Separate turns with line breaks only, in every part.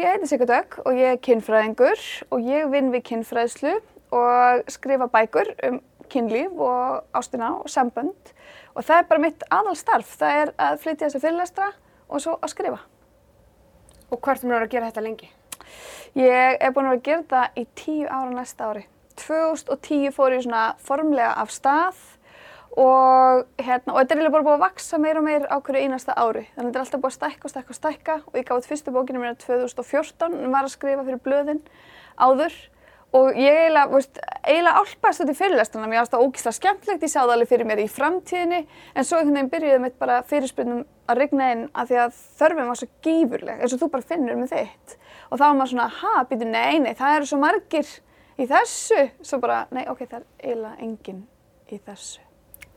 Ég heiti Sigurdögg og ég er kynfræðingur og ég vinn við kynfræðslu og skrifa bækur um kynlíf og ástina og sambönd og það er bara mitt aðalstarf, það er að flytja þessi fyrirlestra og svo að skrifa.
Og hvert er mér að gera þetta lengi?
Ég er búin að vera að gera þetta í tíu ára næsta ári. 2010 fór ég svona formlega af stað og, hérna, og þetta er líka bara búið að vaksa meir og meir á hverju einasta ári. Þannig að þetta er alltaf búið að stækka og stækka og stækka og ég gaf út fyrstu bókinu mér 2014 og var að skrifa fyrir blöðin áður og ég eiginlega, veist, eiginlega álpaðist út í fyrirlestrana. Mér finnst það ógeðslega skemmtlegt, ég sá það alveg fyrir mér í framtíðinni en svo einhvern veginn byrjuði mitt bara fyrirspurnum að rigna inn af því að þörfum var svo gífurleg eins og þú bara finnur með þitt og þá var maður svona, ha, býtu, nei, nei, það eru svo margir í þessu, svo bara, nei, ok, það er eiginlega enginn í þessu.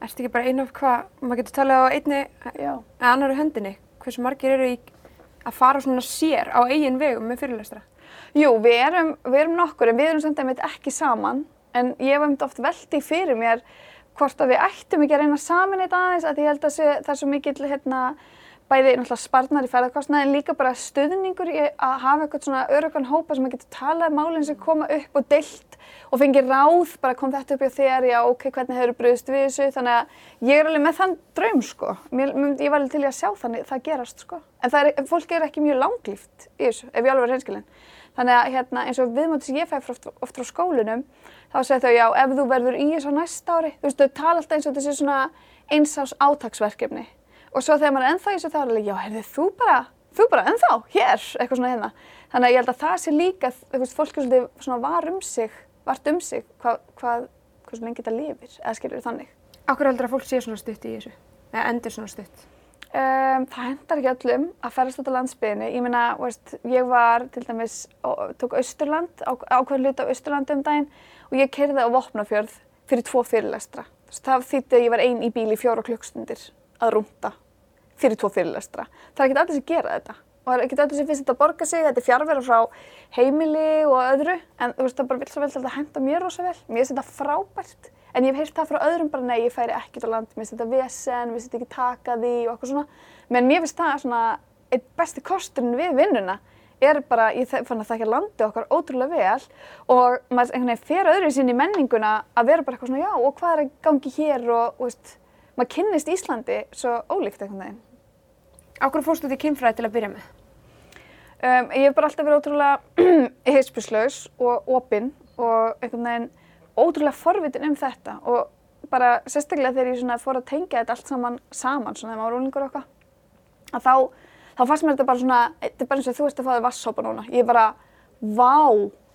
Erstu ekki bara einu af hvað, maður getur talað á einni eða annari höndinni, hversu margir eru í að fara svona sér á eigin vegum með fyrirlestra?
Jú, við erum, við erum nokkur en við erum samt einmitt ekki saman en ég hef einmitt oft veldið fyrir mér hvort að við ættum ekki að reyna saman eitt aðeins að ég held að það er svo mikill hérna bæði náttúrulega sparnar í ferðarkostnaði en líka bara stuðningur í að hafa eitthvað svona örugan hópa sem að geta talað um málinn sem koma upp og deilt og fengi ráð, bara kom þetta upp í þér, já ok, hvernig hefur bröðist við þessu, þannig að ég er alveg með þann draum sko, Mér, ég var alveg til að sjá þannig það gerast sko, en það er, fólk er ekki mjög langlíft í þessu, ef ég alveg er reynskilinn, þannig að hérna eins og viðmótið sem ég fæ oft, oft frá skólunum, þá segir þau já, ef þú verður í þessu næsta ári, þú veist, þau tala alltaf eins og þessi svona einsás átagsverkefni og svo þegar maður er ennþá í þessu þá er alveg, já, heyrðu, þú bara, þú bara ennþá, hér, eitthvað svona hérna. Þannig að ég held að það sé líka, þú veist, fólk er svolítið svona var um sig, vart um sig, hvað, hvað, hvað lengi þetta lifir, eða skilur þannig.
Akkur heldur að fólk sé svona stutt í þessu, eða endur svona stutt?
Um, það hendar ekki öllum að ferast út á landsbygðinu. Ég meina, veist, ég var til dæmis, tók Östurland, ákveðin hluti á Östurlandi um daginn og ég kerði á Vopnafjörð fyrir tvo fyrirlestra. Það þýtti að ég var einn í bíl í fjóra klukkstundir að rúnda fyrir tvo fyrirlestra. Það er ekkert allir sem gera þetta og það er ekkert allir sem finnst þetta að borga sig, þetta er fjárverðar frá heimili og öðru en þú veist það bara vil svo vel að henda mér rosa vel. Mér finnst þetta frábært en ég hef heyrt það frá öðrum bara nei, ég færi ekkert á land, mér finnst þetta vesen, mér finnst þetta ekki taka því og eitthvað svona. Men mér finnst það svona eitt besti kosturinn við vinnuna er bara, ég fann að þakka landi okkar ótrúlega vel og maður einhvern veginn fer öðru sín í menninguna að vera bara eitthvað svona já og hvað er að gangi hér og veist, maður kynnist Íslandi svo ólíkt einhvern veginn.
Áhverju fórstu þið kynfræði til að byrja með?
Um, ég hef bara alltaf verið ótrúlega heispjuslaus og opinn og einhvern veginn ótrúlega forvitin um þetta og bara sérstaklega þegar ég fór að tengja þetta allt saman saman svona þegar maður var úlingur eitthvað að þá, þá fannst mér þetta bara svona, þetta er bara eins og þú veist að fá þér vasshópa núna. Ég er bara, vá,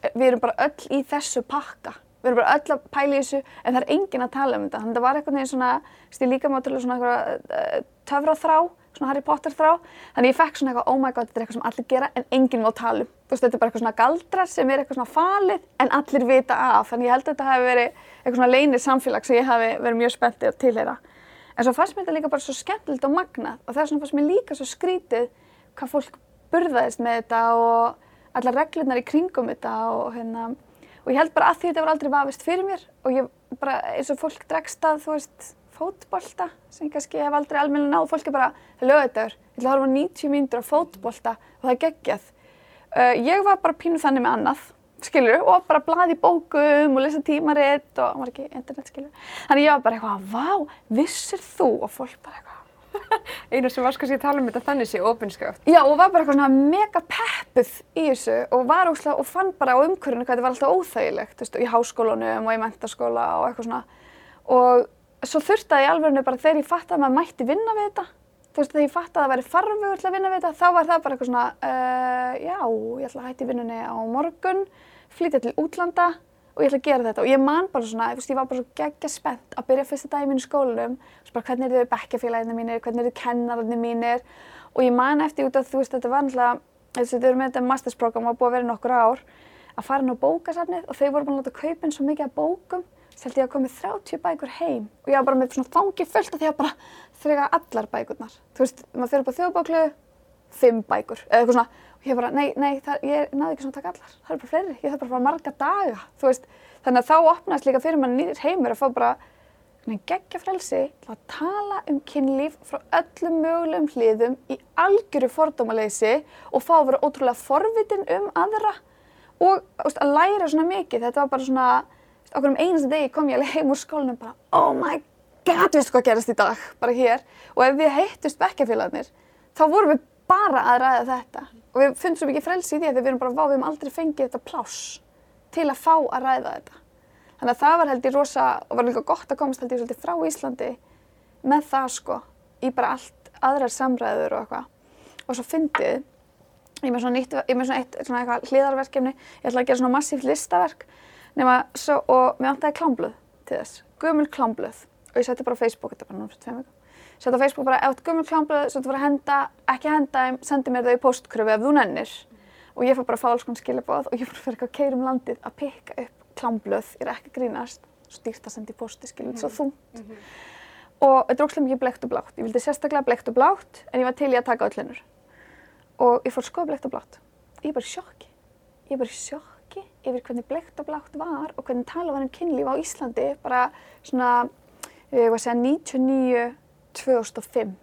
við erum bara öll í þessu pakka. Við erum bara öll að pæla í þessu en það er enginn að tala um þetta. Þannig að það var eitthvað neginn svona, ég líka mátulega svona eitthvað uh, töfraþrá svona Harry Potter þrá. Þannig ég fekk svona eitthvað, oh my god, þetta er eitthvað sem allir gera en enginn má tala um. Þú veist, þetta er bara eitthvað svona galdrar sem er eitthvað svona falið en allir vita af. Þannig ég held að þetta hefði verið eitthvað svona leynir samfélag sem ég hafi verið mjög spenntið að tilheyra. En svo fannst mér þetta líka bara svo skemmtilegt og magnað og það er svona fannst mér líka svo skrítið hvað fólk burðaðist með þetta og alla reglurnar í kringum þetta og hérna og ég held bara að því þetta var aldrei vafist fyrir mér og ég bara eins og fólk dregst að þú veist fótbolta sem kannski hef aldrei almenna náð. Fólk er bara, lögðar, ég ætla að horfa 90 mínútur á fótbolta og það er geggjað. Uh, ég var bara pínuð þannig með annað, skilur, og bara blaði bókum og lesa tímaritt og það var ekki internet, skilur. Þannig ég var bara eitthvað, vá, vissir þú? Og fólk bara eitthvað.
Einu sem var sko að tala um þetta þannig sé ofinskjöft.
Já, og var bara eitthvað svona mega peppuð í þessu og var ósláð og fann bara á umhverjunu hvað þetta var alltaf óþægilegt, þú veist, í háskólanum og í mentaskóla og eitthvað svona. Og svo þurfti ég alveg bara þegar ég fatt að maður mætti vinna við þetta þú veist þegar ég fatt að það væri farvegur til að vinna við þetta þá var það bara eitthvað svona uh, já, ég ætla að hætti vinnunni á morgun flytja til útlanda og ég ætla að gera þetta. Og ég man bara svona ég var bara svo geggja spennt að byrja fyrsta dag í mínu skólunum bara hvernig er þau bekkjafélaginu mínir, hvernig er þau kennararnir mínir. Og ég man eftir út að þú veist þetta var alltaf þau eru með þetta mastersprogram og búið að vera nokkur ár að fara inn á bókasafnið og þau voru bara að láta kaupin svo mikið af bókum held ég að komið 30 bækur heim. Og ég var bara með svona fangi fullt af því að bara þrega allar bækurnar. Þú veist, maður fyrir upp á þjóðbóklu, 5 bækur eða eitthvað svona og ég bara, nei, nei, það, ég náði ekki svona að taka allar. Það er bara fleiri, ég þarf bara að fara marga daga, þú veist. Þannig að þá opnast líka fyrir mann nýðir heimur að fá bara geggja frelsi til að tala um kynlíf frá öllum mögulegum hliðum í algjöru fordómaleysi og fá að vera ótrúlega forvitin um aðra og veist, að læra svona mikið. Þetta var bara svona, okkur um einasta degi kom ég alveg heim úr skólinum bara oh my god, veistu hvað gerast í dag, bara hér. Og ef við heittust bekkjafélagarnir, þá vorum við bara að ræða þetta. Og við fundum svo mikið frelsi í því að við erum bara, vá, við hefum aldrei fengið þetta pláss til að fá að ræða þetta. Þannig að það var held ég rosa, og var líka gott að komast held ég svolítið frá Íslandi með það sko, í bara allt aðrar samræður og eitthvað. Og svo fyndið, ég með svona, nýtt, ég með svona eitt svona eitthvað hliðarverkefni, ég ætlaði að gera svona massíft listaverk, nema svo, og mér vantaði klámblöð til þess, gömul klámblöð. Og ég setti bara á Facebook, þetta bara náttúrulega tveim vikum, setti á Facebook bara, ef þú gömul klámblöð, svo þú fyrir að henda, ekki henda þeim, sendi mér þau í postkröfu ef þú nennir. Og ég fór bara að fá alls konar skilabóð og ég fór fyrir eitthvað að keirum landið að pikka upp klámblöð, ég er ekki að grínast, stýrt að senda í posti, skiljum, mm -hmm. svo þungt. Mm -hmm. Og þetta er óslega mikið blekt og blátt. Ég vildi sérstaklega blekt og blátt, en ég var til í að taka öll hennur. Og ég fór skoða blekt og blátt. Ég er bara í sjokki. Ég er bara í sjokki yfir hvernig blekt og blátt var og hvernig tala var um kynlíf á Íslandi bara svona, ég var að segja, 99-2005.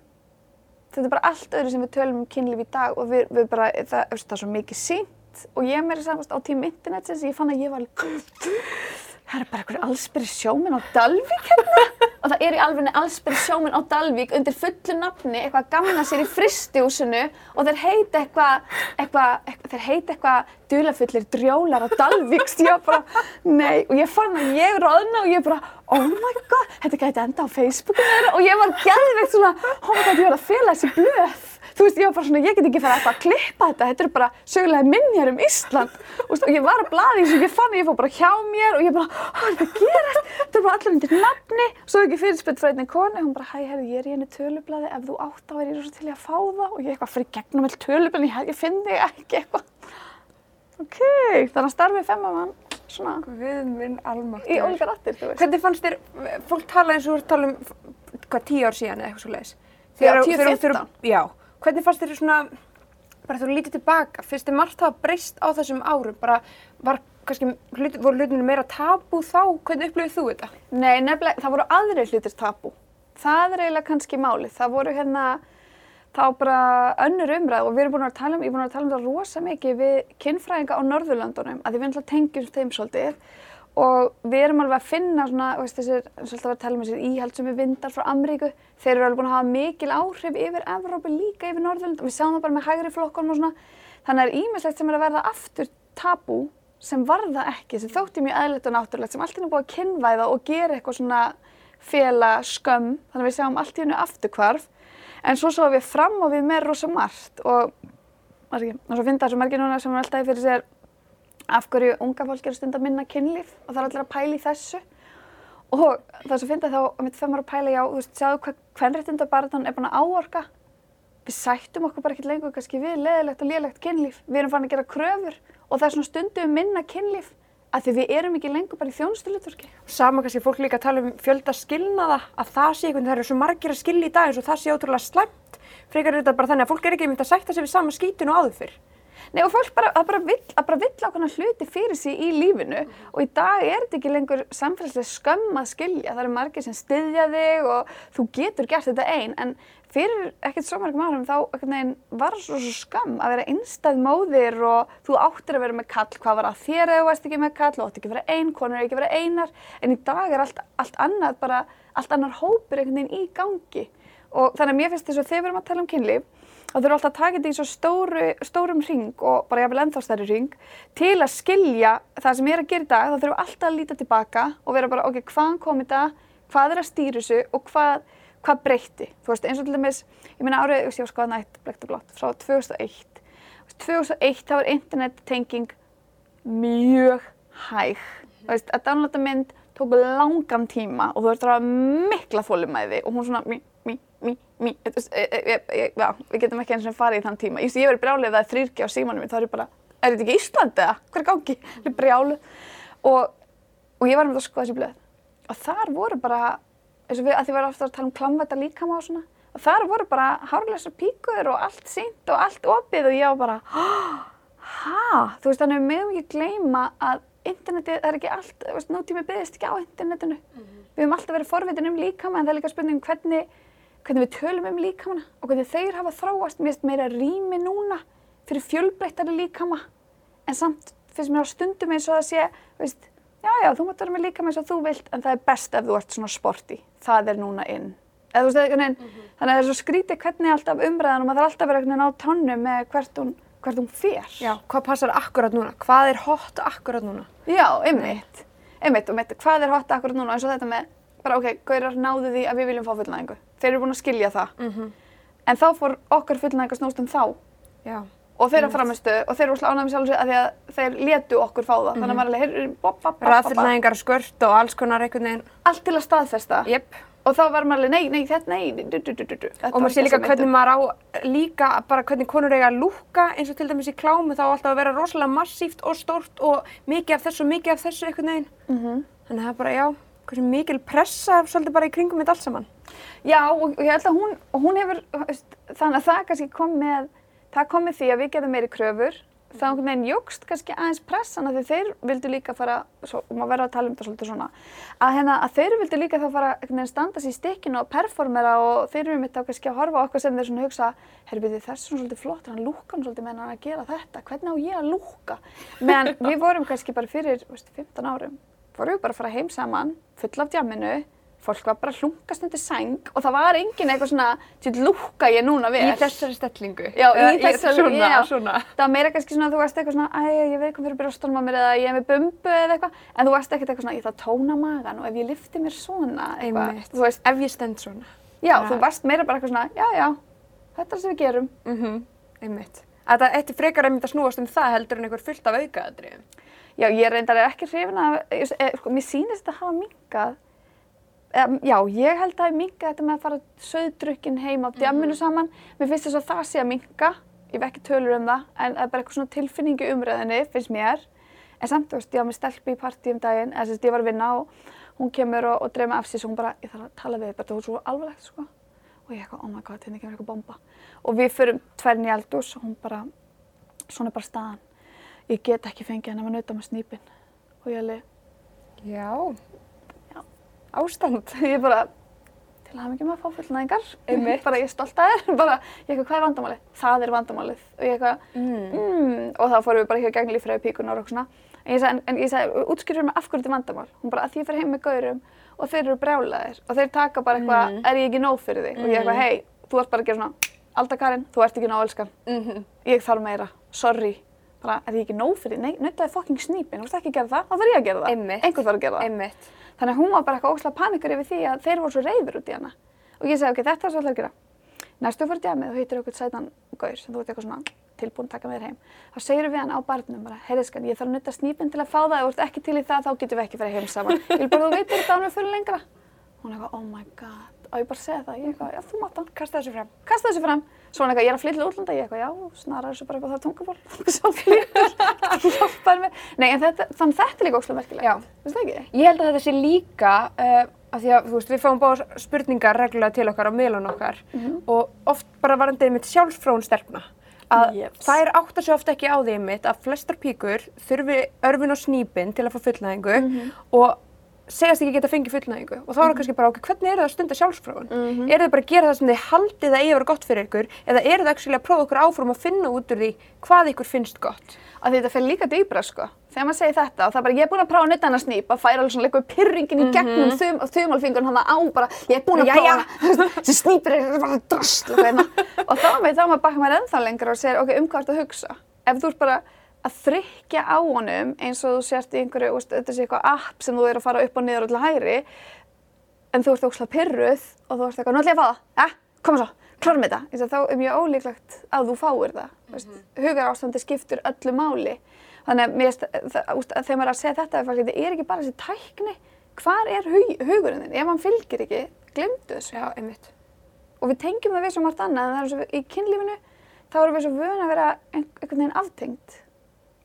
Þetta er bara allt öðru sem við tölum um kynlíf í dag og við, við bara, það, það er svo mikið sínt og ég meiri samast á tíma internetsins ég fann að ég var alveg það er bara einhverju allsbyrri sjóminn á Dalvík hérna og það er í alveg allsbyrri sjóminn á Dalvík undir fullu nafni eitthvað gamna sér í fristihúsinu og þeir heita eitthvað eitthva, eitthva, þeir heita eitthvað dulafullir drjólar á Dalvík og ég bara, nei og ég fann að ég ráðna og ég bara oh my god, þetta gæti enda á Facebookinu og ég var gæðveikt svona oh my god, ég var að fela þessi blöð. Þú veist, ég var bara svona, ég get ekki fara eitthvað að klippa þetta, þetta eru bara sögulega minjar um Ísland. Og ég var að blaði eins og ég fann ég fór bara hjá mér og ég bara, hvað er þetta að gera? Þetta er bara allir undir nafni. Svo ekki fyrirspilt frá einni koni og hún bara, hæ, herri, ég er í henni tölublaði, ef þú átt á verið til ég að fá það? Og ég eitthvað fyrir gegnum all tölublaði, ég, ég finn þig ekki eitthvað. Ok, þannig að starfið femmamann, svona.
Við minn almáttur.
Í ólíkar áttir, þú
veist. Hvernig fannst þér, fólk tala eins og þú ert að tala um, hvað, tíu ár síðan eða eitthvað svo leiðis?
Þegar, tíu, fimmtán?
Já. Hvernig fannst þér svona, bara þú lítið tilbaka, finnst þér margt hafa breyst á þessum árum, bara var kannski, hlut, voru hlutinu meira tabú þá, hvernig upplifið þú þetta?
Nei, nefnilega, það voru aðri hlutir tabú. Það er eiginlega kannski málið, það voru hérna, þá bara önnur umræð og við erum búin að tala um, ég er búin að tala um það rosa mikið við kynfræðinga á Norðurlandunum, að því við ætlum að tengjum þeim svolítið og við erum alveg að finna svona, veist, þessir, svolítið að tala um þessir íhaldsumi vindar frá Amríku, þeir eru alveg búin að hafa mikil áhrif yfir Evrópi líka yfir Norðurland og við sjáum það bara með hægri flokkonum og svona, þannig að það er ímislegt sem er að verða aftur tabú sem varða ekki, sem þótti mjög eðlert og náttúrulegt, sem allt hennu búið að kynvæða og gera eitthvað svona fela skömm, þannig að við sjáum allt hennu afturkvarf, en svo svo við fram og við með rosa margt og, og svo finna þessu merkir núna sem er alltaf fyrir sér af hverju unga fólk eru stund að minna kynlíf og það er allir að pæla í þessu. Og það sem finnst þá að mitt þeim var að pæla já, þú veist, sjáðu hvað hvernréttindabarðan er búin að áorka. Við sættum okkur bara ekkert lengur kannski við leðilegt og liðlegt kynlíf. Við erum farin að gera kröfur og það er svona stundum minna kynlíf að því við erum ekki lengur bara í þjónustuluturki
Sama kannski fólk líka að tala um fjölda skilnaða að það sé einhvern veginn, það eru svo margir að skilja í dag eins og það sé ótrúlega slæmt frekar þetta bara þannig að fólk er ekki myndið að sætta sig við sama skítun og áður fyrr
Nei og fólk bara, bara vill, bara vill ákveðna hluti fyrir sig í lífinu mm. og í dag er þetta ekki lengur samfélagslega skömm að skilja. Það eru margir sem styðja þig og þú getur gert þetta einn en fyrir ekkert svo margum árum þá var það svo, svo skömm að vera einstæð móðir og þú áttir að vera með kall. Hvað var að þér eða þú veist ekki með kall og átti ekki að vera einn, konur er ekki að vera einar. En í dag er allt, allt annað bara, allt annar hópur einhvern veginn í gangi. Og þannig að mér finnst þess að þegar við erum að tala um kynlíf þá þurfum alltaf að taka þetta í svo stóru, stórum ring og bara jáfnvel ennþá stærri ring til að skilja það sem ég er að gera í dag, þá þurfum við alltaf að líta tilbaka og vera bara, ok, hvaðan kom þetta, hvað er að stýra þessu? Og hvað, hvað breytti. Þú veist, eins og til dæmis, ég meina árið, ég var skoðað nætt, blekt og blott, frá 2001. 2001 þá var internettenging mjög hæg. Þú veist, að downloada mynd tók langan tíma og þú veist, það var mikla þólumæði og hún svona, mí, mí, mí, mí, e, e, e, já, við getum ekki eins og farið í þann tíma. Ég verið brjálið að það er þrýrki á símanum minn, þá er ég bara, er þetta ekki Ísland eða? Hver er gangi? Ég er brjálið. Og, og ég var með það að skoða þessi blöð. Og þar voru bara, eins og við, að því varum ofta að tala um klamvæta líkama og svona, og þar voru bara hárlösa píkur og allt sínt og allt opið og ég var bara, hæ? Þú veist, þannig að við meðum ekki gleyma að internetið, það er ekki allt, þú veist, nótími byggðist ekki á internetinu. Mm -hmm við höfum alltaf verið forvitin um líkama en það er líka spurning hvernig, hvernig við tölum um líkamana og hvernig þeir hafa þróast mér finnst meira rými núna fyrir fjölbreyttari líkama en samt finnst mér á stundum eins og það sé veist, já já þú mátt vera með líkama eins og þú vilt en það er best ef þú ert svona sporty það er núna inn þú veist, einhvern veginn, þannig að það er svo skrítið hvernig alltaf umræðan og maður þarf alltaf að veginn á tónnu með hvert hún, hvert hún fer
Já, hvað passar akkurat núna? Hvað er hot akkurat núna?
Já, einmitt. Einmitt, og mitt, hvað er hot akkurat núna eins og þetta með, bara ok, gaurar náðu því að við viljum fá fullnæðingu. Þeir eru búin að skilja það.
Mhm.
En þá fór okkar fullnæðingu snúst um þá
Já.
Og þeirra framistu og þeir eru úrslega ánægum sjálf sig að því að þeir létu okkur fá það. Þannig að maður er alveg, heyrðu, bopp, bopp, bopp, bopp,
Raðfyllnæðingar, skört og alls konar einhvern veginn.
allt til að staðfesta.
Jep.
Og þá var maður alveg, nei, nei, þetta, nei, du, du, du. Þetta
Og maður sé líka hvernig maður á, líka bara hvernig konur eiga að lúkka eins og til dæmis í klámu þá alltaf að vera rosalega massíft og stórt og mikið af þessu og mikið af þessu einhvern veginn.
Mhm.
Þannig að það er bara, já, hversu mikil pressa svolítið bara í kringum þetta allt saman.
Já, og, og ég held að hún, og hún hefur, þannig að það kannski kom með, það kom með því að við gerðum meiri kröfur, þá einhvern veginn jógst kannski aðeins pressan að því þeir vildu líka fara, svo, og maður verður að tala um þetta svolítið svona, að, hérna, að þeir vildu líka þá fara einhvern veginn standa sér í stikkinu og performera og þeir eru mitt á kannski að horfa okkur sem þeir svona hugsa, herru við þessu svona svolítið flott, hann lúkar hann svolítið með hann að gera þetta, hvernig á ég að lúka? Meðan við vorum kannski bara fyrir, veist, 15 árum, vorum við bara að fara heim saman, full af djamminu, fólk var bara að hlunkast undir sæng og það var engin eitthvað svona, tjótt lúka ég núna vel.
Í þessari stellingu.
Já, í
Eða
þessari-
svona,
já.
svona.
Það var meira kannski svona að þú varst eitthvað svona, æ, ég veit hvað fyrir brjóstunum á mér eða ég er með bumbu eða eitthvað, en þú varst ekkert eitthvað svona, ég ætla að tóna magan og ef ég lifti mér svona eitthvað,
Einmitt.
þú veist,
Ef ég stend svona.
já,
Ja.
þú varst meira bara eitthvað svona, já, já, þetta er það sem við gerum.
Mhm, einmitt. Að það ætti frekar einmitt að snúast um það heldur en einhver fullt af aukaðadriðum.
Já, ég reyndar er ekki hrifin ég- eh, sko, mér sýnist þetta hafa minkað. Um, já, ég held að það er minkað þetta með að fara söðdrukkin heim á djamminu saman. Mér finnst þess að það sé að minka, ég veit ekki tölur um það, en það er bara eitthvað svona tilfinningu umræðinni, finnst mér. En samt, þú veist, ég var með stelpi í partí um daginn, eða þess að ég var að vinna og hún kemur og, og dreif mig af sér og hún bara, ég þarf að tala við þig, bara það var svo alvarlegt, sko. Og ég eitthvað, oh my god, hérna kemur eitthvað bomba. Og við förum tværn í eldús og hún bara, svona er bara staðan. Ég get ekki fengið henni að nauta með snýpinn. Og ég
Já.
Já.
Ástand.
ég bara, til að mikið með að fá fullnæðingar. Bara ég stolt að þér. bara, ég eitthvað, hvað er vandamálið? Það er vandamálið. Og ég eitthvað,
Mm.
mm. og þá fórum við bara hér gegn líffræði píkunar og svona. En ég sagði, en, en ég sagði, útskýrðu fyrir mig af hverju þetta er vandamál. Hún bara, að því ég fer heim með gaurum og þeir eru brjálaðir og þeir taka bara eitthvað,
Mm.
er ég ekki nóg fyrir þig? Og ég eitthvað, hei, þú ert bara að gera svona, Alda Karin, þú ert ekki nóg elskan.
Mhm.
Ég þarf meira, sorry. Bara, er ég ekki nóg fyrir? Nei, nautaði fucking snýpin, þú veist ekki að gera það, þá þarf ég að gera það.
Einmitt.
Einhver þarf að gera það.
Einmitt.
Þannig að hún var bara eitthvað óslega panikar yfir því að þeir voru svo reyður út í hana. Og ég segi, ok, þetta er svo alltaf að gera. Næstu fyrir djamið og hittir okkur sætan gaur sem þú ert eitthvað svona tilbúin að taka með þér heim. Þá segir við hann á barnum bara, heyrðiskan, ég þarf að nutta snýpinn til að fá það, ef þú ert ekki til í það, þá getum við ekki farið heim saman. Ég vil bara þú veitir þetta ánum fyrir lengra. Hún er eitthvað, oh my god, og ég bara segja það, ég eitthvað, já, þú mátt hann,
Kasta þessu fram.
kasta þessu fram. Svo hann eitthvað, ég er að flytja til útlanda, ég eitthvað, já, snarar þessu bara eitthvað það tungumál, svo flyttur, hjálpaði mér. Nei, en þetta, þannig þetta er líka óslega merkilegt,
Já.
finnst það ekki?
Ég held að þetta sé líka, uh, af því að þú veist, við fáum báða spurningar reglulega til okkar á miðlun okkar og oft bara varandi einmitt sjálfsfróun stelpna. Að
Jeps.
þær átta sig oft ekki á því einmitt að flestar píkur þurfi örfin og snýpin til að fá fullnæðingu og segast ekki geta fengið fullnæðingu og þá er það kannski bara, ok, hvernig eru það að stunda sjálfsfróun? Mm Eru þið bara að gera það sem þið haldið að eigi að vera gott fyrir ykkur eða eru þið actually að prófa okkur áfram að finna út úr því hvað ykkur finnst gott?
að þetta fer líka dýbra sko. Þegar maður segir þetta og það er bara, ég er búin að prófa að nutta snýp að færa alveg svona leikur pyrringin í gegnum mm -hmm. þum, þumalfingurinn hann á bara, ég er búin að prófa, snýpur er bara drasl og þá með þá maður bakka maður ennþá lengra og segir, ok, um hvað ertu að hugsa? Ef þú ert bara að þrykja á honum eins og þú sért í einhverju, þetta sé eitthvað app sem þú er að fara upp og niður og til hægri, en þú ert ókslega pyrruð og þú ert eitthvað, nú ætlum ég að fá það, ja, koma svo, klárum þetta. Ég segi, Þá er mjög ólíklegt að þú fáir það. Mm -hmm. Hugar ástandi skiptur öllu máli. Þannig að mér, það- að þegar maður er að segja þetta, þetta er ekki bara þessi tækni. Hvar er hug, hugurinn þinn? Ef hann fylgir ekki, glemdu þessu.
Já, einmitt.
Og við tengjum það við svo margt annað, en það er svo, í kynlífinu, þá erum við svo vöna að vera ein- einhvern veginn aftengt.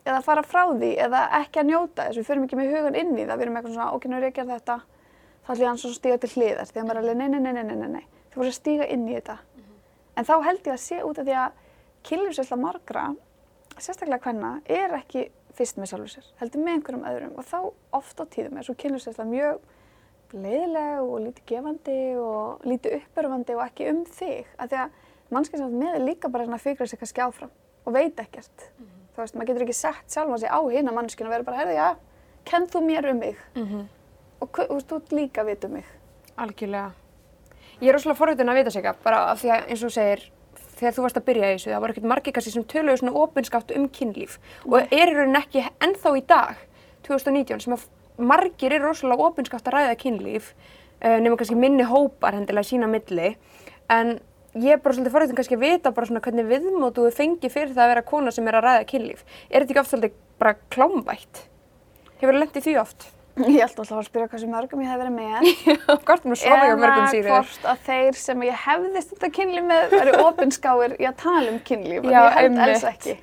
Eða fara frá því, eða ekki að njóta þess. Við förum ekki með hugan inn í það, við erum eitthvað svona, ok, nú er ég að gera þetta, þá ætlum ég að stíga til hliðar. Þegar maður er alveg, nei, nei, nei, nei, nei, nei. Þú voru að stíga inn í þetta. En þá held ég að sé út af því að kynlífsveisla margra, sérstaklega hvenna, er ekki fyrst með sjálfur sér, heldur með einhverjum öðrum og þá oft á tíðum er svo kynlífsveisla mjög leiðileg og lítið gefandi og lítið uppörfandi og ekki um þig. Af því að mannskið sem með er líka bara að fikra sig kannski áfram og veit ekkert. Þú veist, maður getur ekki sett sjálfa sig á hina mannskinu og verið bara, herði, já, kenn þú mér um mig og hva- þú veist, þú ert líka að vita um mig.
Algjörlega. Ég er rosalega forhættin að vita sig að bara af því að eins og segir, þegar þú varst að byrja í þessu, það var ekkert margir kannski sem töluðu svona opinskátt um kynlíf og er í rauninni ekki ennþá í dag, 2019, sem að margir eru rosalega opinskátt að ræða kynlíf, uh, nema kannski minni hópar hendilega sína milli, en ég er bara svolítið forhættin kannski að vita bara svona hvernig viðmótu þú fengi fyrir það að vera kona sem er að ræða kynlíf. Er þetta ekki oft svolítið bara klámvætt? Hefur það lendið því oft?
Ég held alltaf að spyrja hversu mörgum ég hef verið með.
Hvort mér sofa hjá mörgum
Eða
síður.
hvort að þeir sem ég hefði stundar kynlíf með væri opinskáir í að tala um kynlíf.
Já,
ég held alls ekki.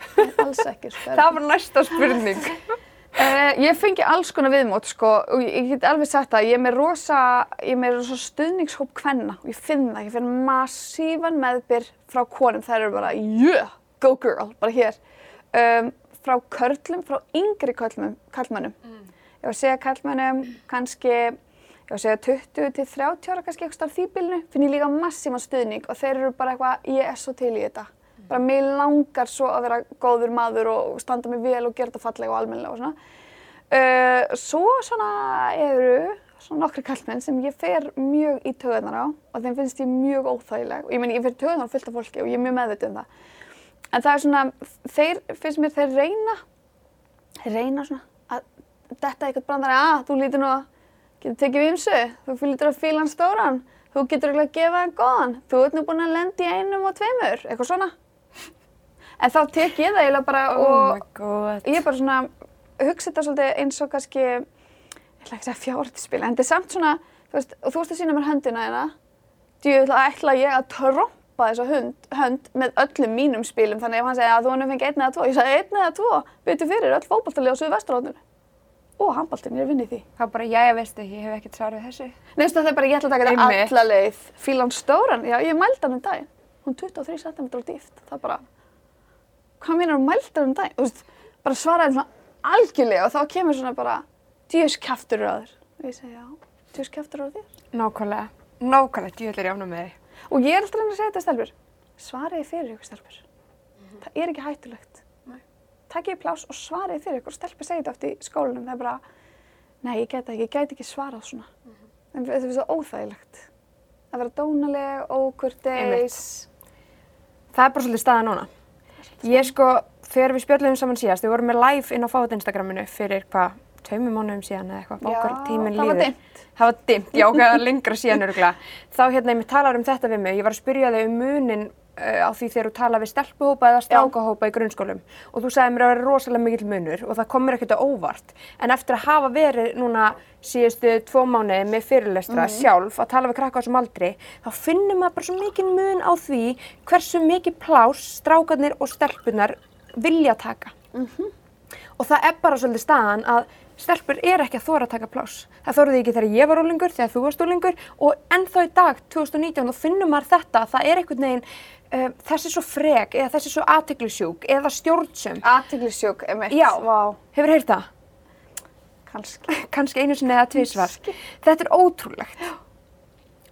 Alls ekki, sko.
Það var næsta spurning.
Uh, ég fengi alls konar viðmót sko og ég, get alveg sagt það, ég er með rosa, ég er með rosa stuðningshóp kvenna og ég finn það, ég finn massífan meðbyr frá konum, þær eru bara yeah, go girl, bara hér. Um, frá körlum, frá yngri körlum, kallmönnum. Ég var að segja kallmönnum kannski, ég var að segja 20 til 30 ára kannski eitthvað starf því bylnu, finn ég líka massífan stuðning og þeir eru bara eitthvað, ég er svo til í þetta. Bara mig langar svo að vera góður maður og standa mig vel og gera þetta fallega og almennilega og svona. Uh, svo svona eru svona nokkri kallmenn sem ég fer mjög í töðunar á og þeim finnst ég mjög óþægileg og ég meni ég fer í töðunar fullt af fólki og ég er mjög meðvitið um það. En það er svona, þeir finnst mér þeir reyna, þeir reyna svona að detta eitthvað brandari að þú lítur nú að getur tekið vimsu, þú lítur að fíla hann stóran, þú getur ekki að gefa hann góðan, þú ert nú búin að lendi einum og tveimur, eitthvað svona. En þá tek ég það eiginlega bara
Oh
og
god.
ég er bara svona, hugsa þetta svolítið eins og kannski, ég ætla ekki að segja fjárhættispil, en þetta er samt svona, þú veist, og þú veist að sína mér höndina hérna, djúvill ætla ég að trompa þessa hund, hönd með öllum mínum spilum, þannig ef hann segja að þú hann fengið einn eða tvo, ég sagði einn eða tvo, byrju fyrir öll fótballtalið á Suðu Vesturhóttinu. Og handballtinn, ég er vinnið því.
Það er bara, jæja, veistu, ég hef ekkert svarið þessu.
Nefnst það er bara, ég ætla að taka þetta alla leið. Fílan stóran, já, ég mældi hann um daginn. Hún er 23 cm dýft. Það er bara, hvað meinar mældi hann um daginn? Þú veist, bara svaraði svona algjörlega og þá kemur svona bara, djöðs kæftur á þér. Og ég segi, já, djöðs kæftur á þér.
Nákvæmlega. Nákvæmlega, er ég ánum með þig.
Og ég er alltaf að reyna að segja þetta stelpur. Svariði fyrir ykkur stelpur. Það er ekki hættulegt.
Nei.
Takkið pláss og svariði fyrir ykkur. Stelpur segja þetta oft í skólanum. Það er bara, nei, ég gæti ekki, ég gæti ekki svarað svona. En þetta er svo óþægilegt. Að vera dónaleg, ókurteis.
Það er bara svolítið staða núna. Ég sko, þegar við spjöldum saman síðast, við vorum með live inn á Fátt Instagraminu fyrir hvað, tveimur mánuðum síðan eða eitthvað, bókar tíminn
það var
líður.
dimmt.
Það var dimmt, já, ok, lengra síðan öruglega. Þá hérna, ég talar um þetta við mig, ég var að spyrja þig um munin á því þegar þú tala við stelpuhópa eða strákahópa í grunnskólum og þú sagði mér að vera rosalega mikill munur og það kom mér ekkert á óvart. En eftir að hafa verið núna síðustu tvo mánuði með fyrirlestra sjálf að tala við krakka á þessum aldri, þá finnum maður bara svo mikinn mun á því hversu mikið plás strákarnir og stelpunar vilja taka. Og það er bara svolítið staðan að stelpur er ekki að þóra að taka pláss. Það þóruði ekki þegar ég var ólingur, þegar þú varst ólingur og ennþá í dag, 2019, þá finnum maður þetta að það er einhvern veginn uh, þessi svo frek eða þessi svo aðteglisjúk eða stjórnsum.
Aðtiklisjúk, emitt.
Já. Hefur heyrt það?
kannski.
Kannski einu sinni eða tvísvar. Þetta er ótrúlegt.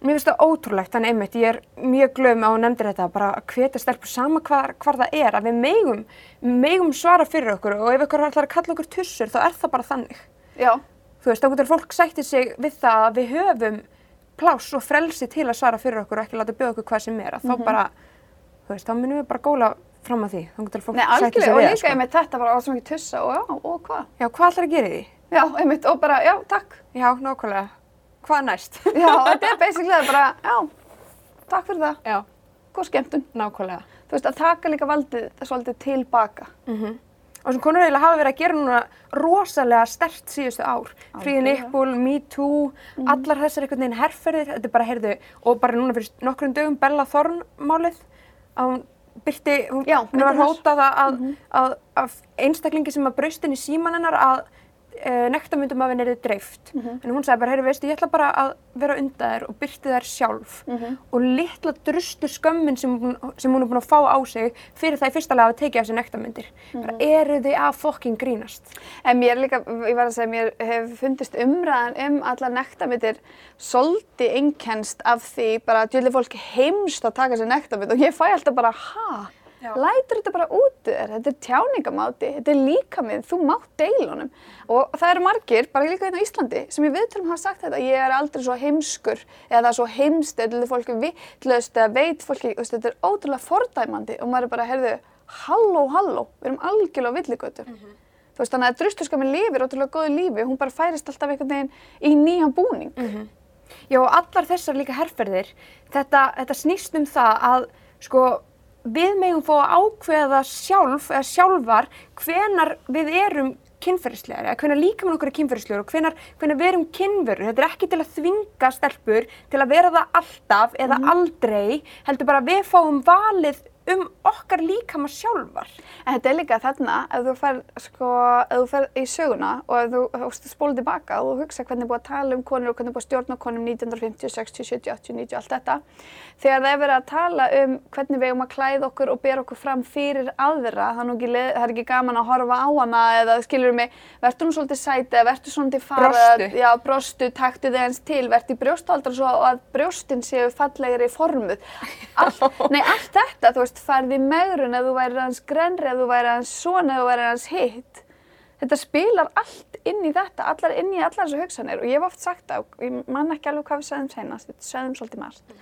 Mér finnst það ótrúlegt, þannig einmitt, ég er mjög glöð með að nefndir þetta, bara að hvetja stelpur sama hvar, hvar það er, að við megum, megum svara fyrir okkur og ef ykkur ætlar að kalla okkur tussur, þá er það bara þannig.
Já,
Þú veist, þá getur fólk sættið sig við það að við höfum pláss og frelsi til að svara fyrir okkur og ekki láta bjóða okkur hvað sem er. Að Þá bara, þú veist, þá munum við bara góla fram að því. Þá getur fólk
nei,
sættið
algjörlega.
sig
Og
við
líka,
það.
emitt, þetta var ásum ekki tussa og já, og hvað?
Já, hvað ætlar að gera því?
Já, emitt, og bara, já, takk.
Já, nákvæmlega. Hvað næst?
Já, þetta er basically bara, já, takk fyrir það,
Já,
góð skemmtun.
nákvæmlega.
Þú veist, að taka líka valdið svolítið tilbaka.
Mm Og sem konur eiginlega hafa verið að gera núna rosalega stert síðustu ár. Fríði
Algjörlega.
Nippul, Me Too, allar þessar einhvern veginn herrferðir, þetta er bara, heyrðu, og bara núna fyrir nokkrum dögum Bella Thorne málið, að hún byrti, hún, hún var hótað að, að, að, að einstaklingi sem að braustin í síman hennar að uh, nektarmyndum af henni er dreift.
Mhm.
En hún sagði bara, heyrðu, veistu, ég ætla bara að vera undan þér og byrti þær sjálf.
Mhm.
Og litla drustu skömmin sem, sem hún er búin að fá á sig fyrir það í fyrsta lega að tekið af sér nektarmyndir. Bara,
Mhm.
eru þið að fokking grínast?
En mér líka, ég var að segja, mér hef fundist umræðan um allar nektarmyndir svolítið einkennst af því bara að djúli fólk heimst að taka sér nektarmynd og ég fæ alltaf bara, ha?
Já.
Lætur þetta bara út þér, þetta er tjáningamáti, þetta er líkamið, þú mátt deilunum. Og það eru margir, bara líka hérna á Íslandi, sem ég viðtölum hafa sagt þetta, ég er aldrei svo heimskur eða svo heimst eða fólki vitlaust eða veit fólki, þetta er ótrúlega fordæmandi og maður er bara, heyrðu, halló, halló, við erum algjörlega villigötu. Þú veist, þannig að drustuskaminn lifir ótrúlega góðu lífi, hún bara færist alltaf einhvern veginn í nýjan búning.
Já, og allar þessar líka herferðir, þetta, þetta snýst um það að, sko, við megum fá að ákveða sjálf, eða sjálfar, hvenar við erum kynferðislegar, eða hvenar líkamann okkur er kynferðislegur og hvenar, hvenar við erum kynverur. Þetta er ekki til að þvinga stelpur til að vera það alltaf eða aldrei, heldur bara við fáum valið um okkar líkama sjálfar.
En þetta er líka þarna, ef þú fer, sko, ef þú fer í söguna og ef þú, þú spólið tilbaka og þú hugsa hvernig er búið að tala um konur og hvernig er búið að stjórna konum 1950, 60, 70, 80, 90, allt þetta. Þegar það er verið að tala um hvernig við eigum að klæða okkur og bera okkur fram fyrir aðra, ekki, le- það er ekki gaman að horfa á hana eða skilur mig, verður nú svolítið sæti eða verður svolítið fara,
Brostu.
já, brostu, taktu þið eins til, verður brjóstaldra svo að brjóstin séu fallegri formuð. Allt, nei, allt þetta, þú veist, færði megrun ef þú væri hans grenri, ef þú væri hans svona, ef þú væri hans hitt. Þetta spilar allt inn í þetta, allar inn í allar þessu hugsanir og ég hef oft sagt það og ég man ekki alveg hvað við sögðum senast, við sögðum svolítið margt.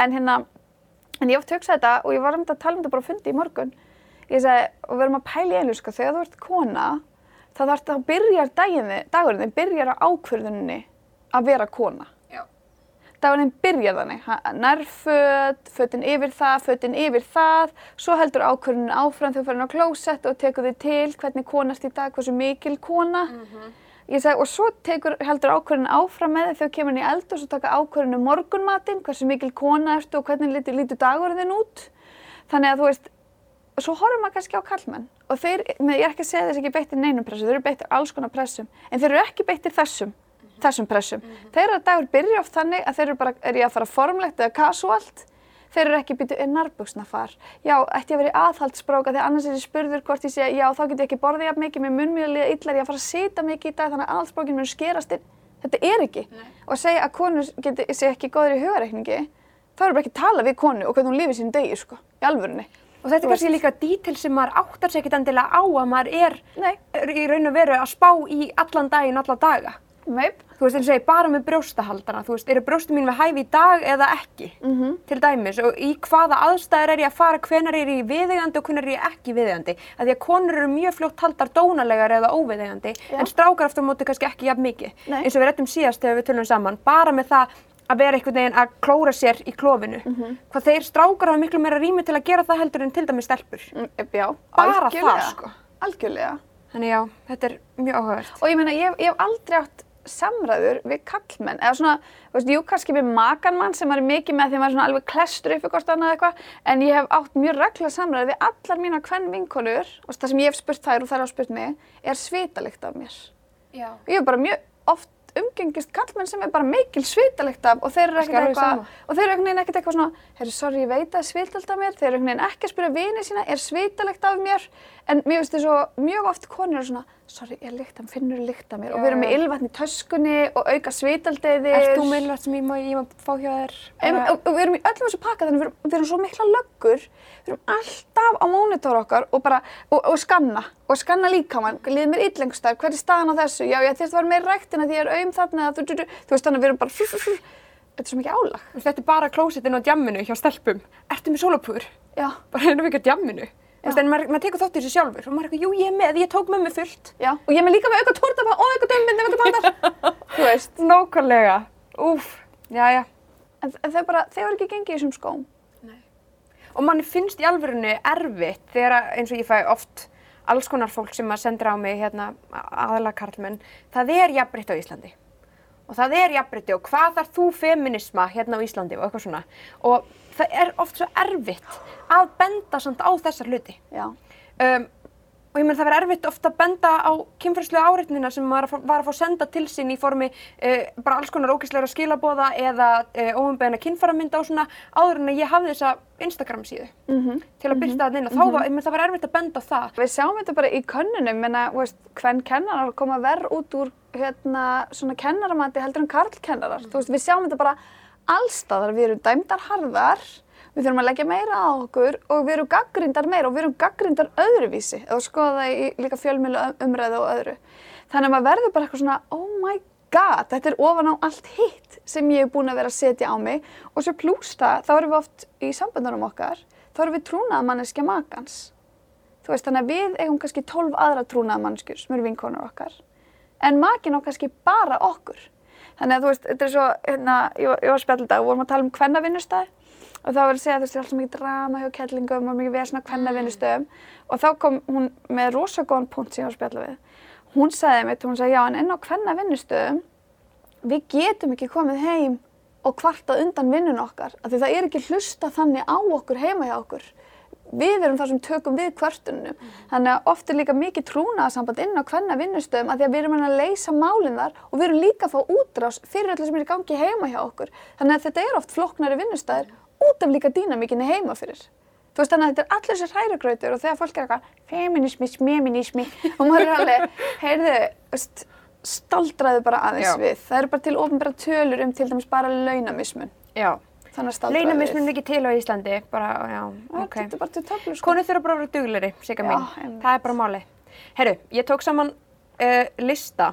En hérna, en ég hef oft hugsað þetta og ég var um þetta að tala um þetta bara á fundi í morgun. Ég sagði, og við erum að pæla í einu, sko, þegar þú ert kona, þá þá byrjar dagurinn, þinn byrjar á ákvörðunni að vera kona. Dagurinn byrjar þannig, nærföt, fötin yfir það, fötin yfir það, svo heldur ákvörðunin áfram þegar þú fyrir á klósett og tekur þið til hvernig konast í dag, hversu mikil kona. Ég segi, og svo tekur, heldur ákvörðunin áfram með þig þegar þú kemur inn í eld og svo taka ákvörðunin um morgunmatinn, hversu mikil kona ertu og hvernig lítur, lítur dagurinn út. Þannig að þú veist, og svo horfum maður kannski á kallmenn og þeir, með, ég er ekki að segja þess ekki beittir neinum pressu, þeir eru beittir alls konar pressum, en þeir eru ekki beittir þessum, þessum pressum. Þeirra dagur byrja oft þannig að þeir eru bara, er ég að fara formlegt eða casualt, þeir eru ekki býtið er nærbuksna far. Já, ætti ég að vera í aðhaldsbróka því annars er ég spurður hvort ég sé, já þá get ég ekki borðið jafn mikið, mér mun mjög liða illa, ég að fara að sita mikið í dag þannig að aðhaldsbrókin mun skerast inn. Þetta er ekki. Og að segja að konur geti, sé ekki góður í hugareikningi, þá er bara ekki að tala við konu og hvernig hún lifir sín degi, sko, í alvörunni.
Og þetta er kannski líka dítil sem maður áttar sig ekkert endilega á að maður er,
Nei.
er í raun og veru að spá í allan daginn, alla daga.
Meip.
Þú veist, eins og ég bara með brjóstahaldana, þú veist, eru brjóstu mín við hæfi í dag eða ekki,
Mhm.
til dæmis, og í hvaða aðstæður er ég að fara, hvenar er ég viðeigandi og hvenar er ég ekki viðeigandi. Að því að konur eru mjög fljótt haldar dónalegar eða óviðeigandi,
Já.
en strákar aftur á móti kannski ekki jafn mikið.
Nei.
Eins og við rettum síðast þegar við tölum saman, bara með það að vera einhvern veginn að klóra sér í klófinu.
Mhm.
Hvað þeir strákar hafa miklu meira rými til að gera það heldur en til dæmis stelpur.
Mm, Já,
Bara
algjörlega.
það, sko.
Algjörlega.
Þannig já, þetta er mjög áhugavert.
Og ég meina, ég, ég hef aldrei átt samræður við kallmenn. Eða svona, þú veist, jú, kannski með makan mann sem maður er mikið með því að maður er svona alveg klestur upp ykkur annað eitthvað. En ég hef átt mjög regla samræður við allar mína hvern vinkonur, og það sem ég hef spurt þær og þær hafa spurt mig, er svitalikt af mér.
Já.
Og ég hef bara mjög oft umgengist kallmenn sem er bara mikil svitalikt af og þeir eru ekkert eitthvað, og þeir eru veginn ekkert eitthvað svona, herru, sorry, ég veit að er svitalikt af mér, þeir eru einhvern veginn sorry, ég lykt, hann finnur lykt af mér og
Já,
við erum með ylvatn í töskunni og auka svitaldeiðir.
Ert þú með ylvægt sem ég má, ég má fá hjá þér?
En, og, og við erum í öllum þessu pakka þannig við erum, við erum svo mikla löggur, við erum alltaf á mónitor okkar og bara, og, og skanna, og skanna líkamann, líður mér illengstar, hver er staðan á þessu, já ég þurft að vera meira ræktina því ég er aum þarna, þú, þú, þú, þú veist þannig við erum bara, fú, fú, fú, þetta er svo mikið álag.
Þetta er bara klósettinn á djamminu hjá stelpum. Ertu með sólapúður?
Já,
Bara erum við ekki á djamminu. En maður, maður tekur þátt í þessu sjálfur og maður er eitthvað, jú, ég er með, ég tók með mig fullt.
já, og ég er með líka með auka tórtapa og auka dömbindi, auka pandar, þú veist.
Nákvæmlega. Úf, já, já.
En, en þau bara, þau eru ekki gengið í þessum skóm.
Og manni finnst í alvörunni erfitt þegar eins og ég fæ oft alls konar fólk sem að sendur á mig hérna aðalega karlmenn, það er jafnbritt á Íslandi. Og það er jafnbritti og hvað þarf þú feminisma hérna á Íslandi og eitthvað svona. Og það er oft svo erfitt að benda samt á þessar hluti. Um, og ég menn það verður erfitt ofta að benda á kynferðslega áreitnina sem maður var að fá- var að fá senda til sín í formi uh, bara alls konar ógæslegra skilabóða eða uh, óumbeðina kynfæramynda og svona áður en að ég hafði þessa Instagram síðu
Mhm.
til að byrta það og þá var, ég menn það var erfitt að benda á það.
Við sjáum þetta bara í könnunum, menna, veist, hvern kennarar koma verð út úr hérna, svona kennaramati heldur en karlkennarar. Þú veist, við sjáum þetta bara allstaðar, við erum dæmdar harðar, við þurfum að leggja meira á okkur og við erum gaggrindar meira og við erum gaggrindar öðruvísi, eða skoða í líka fjölmjölu umræðu og öðru. Þannig að maður verður bara eitthvað svona, oh my god, þetta er ofan á allt hitt sem ég hef búin að vera að setja á mig og svo plús það, þá erum við oft í samböndunum okkar, þá erum við trúnað manneskja makans. Þú veist, þannig að við eigum kannski 12 aðra trúnaða mannskjur sem eru vinkonur okkar. En makin á kannski bara okkur. Þannig að þú veist, þetta er svo, hérna, ég, var- ég var spjallið dag og vorum að tala um kvennavinnustæði og þá var að segja að þú veist, það er alltaf mikið drama hjá kettlingum og mikið vesna kvennavinnustöðum og þá kom hún með rosa góðan punkt sem ég var að spjalla við. Hún sagði mitt, hún sagði, já, en inn á kvennavinnustöðum, við getum ekki komið heim og kvartað undan vinnun okkar, af því það er ekki hlusta þannig á okkur heima hjá okkur við erum það sem tökum við kvörtunum. Þannig að oft er líka mikið trúnaðarsamband inn á hvenna vinnustöðum að því að við erum að leysa málinn þar og við erum líka að fá útrás fyrir öllu sem er í gangi heima hjá okkur. Þannig að þetta er oft flóknari vinnustæðir út af líka dýnamíkinni heima fyrir. Þú veist þannig að þetta er allir þessi hrærugrautur og þegar fólk er eitthvað feminismi, sminismi og maður er alveg, heyrðu, veist, staldraðu bara aðeins
Já.
við. Það eru bara til ofnbæra tölur um til dæmis bara launamismun.
Já.
Að við.
Leynamismun ekki til á Íslandi, bara, já,
Já,
ok.
Þetta er bara til töflu, sko.
Konur þurfa bara að vera dugleri,
Já,
mín.
einmitt.
Það er bara máli. Herru, ég tók saman uh, lista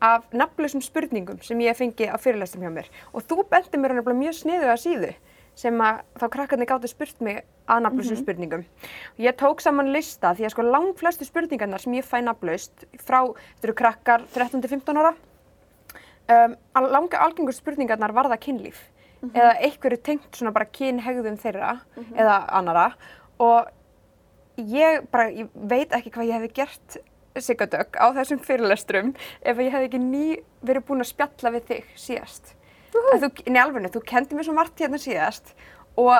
af nafnlausum spurningum sem ég fengi á fyrirlestum hjá mér og þú bendi mér hann mjög sniðu að síðu sem að þá krakkarnir gáttu spurt mig að nafnlausum
Mhm.
spurningum. Og ég tók saman lista því að sko lang flestu spurningarnar sem ég fæ nafnlaust frá, þetta eru krakkar 13-15 ára, um, al- langa algengur spurningarnar varða kynlíf eða einhverju tengt svona bara kynhegðum þeirra eða annara og ég bara, ég veit ekki hvað ég hefði gert Sigurdögg á þessum fyrirlestrum ef ég hefði ekki ný verið búin að spjalla við þig síðast. Þú, í alveg, þú kendi mér svo margt hérna síðast og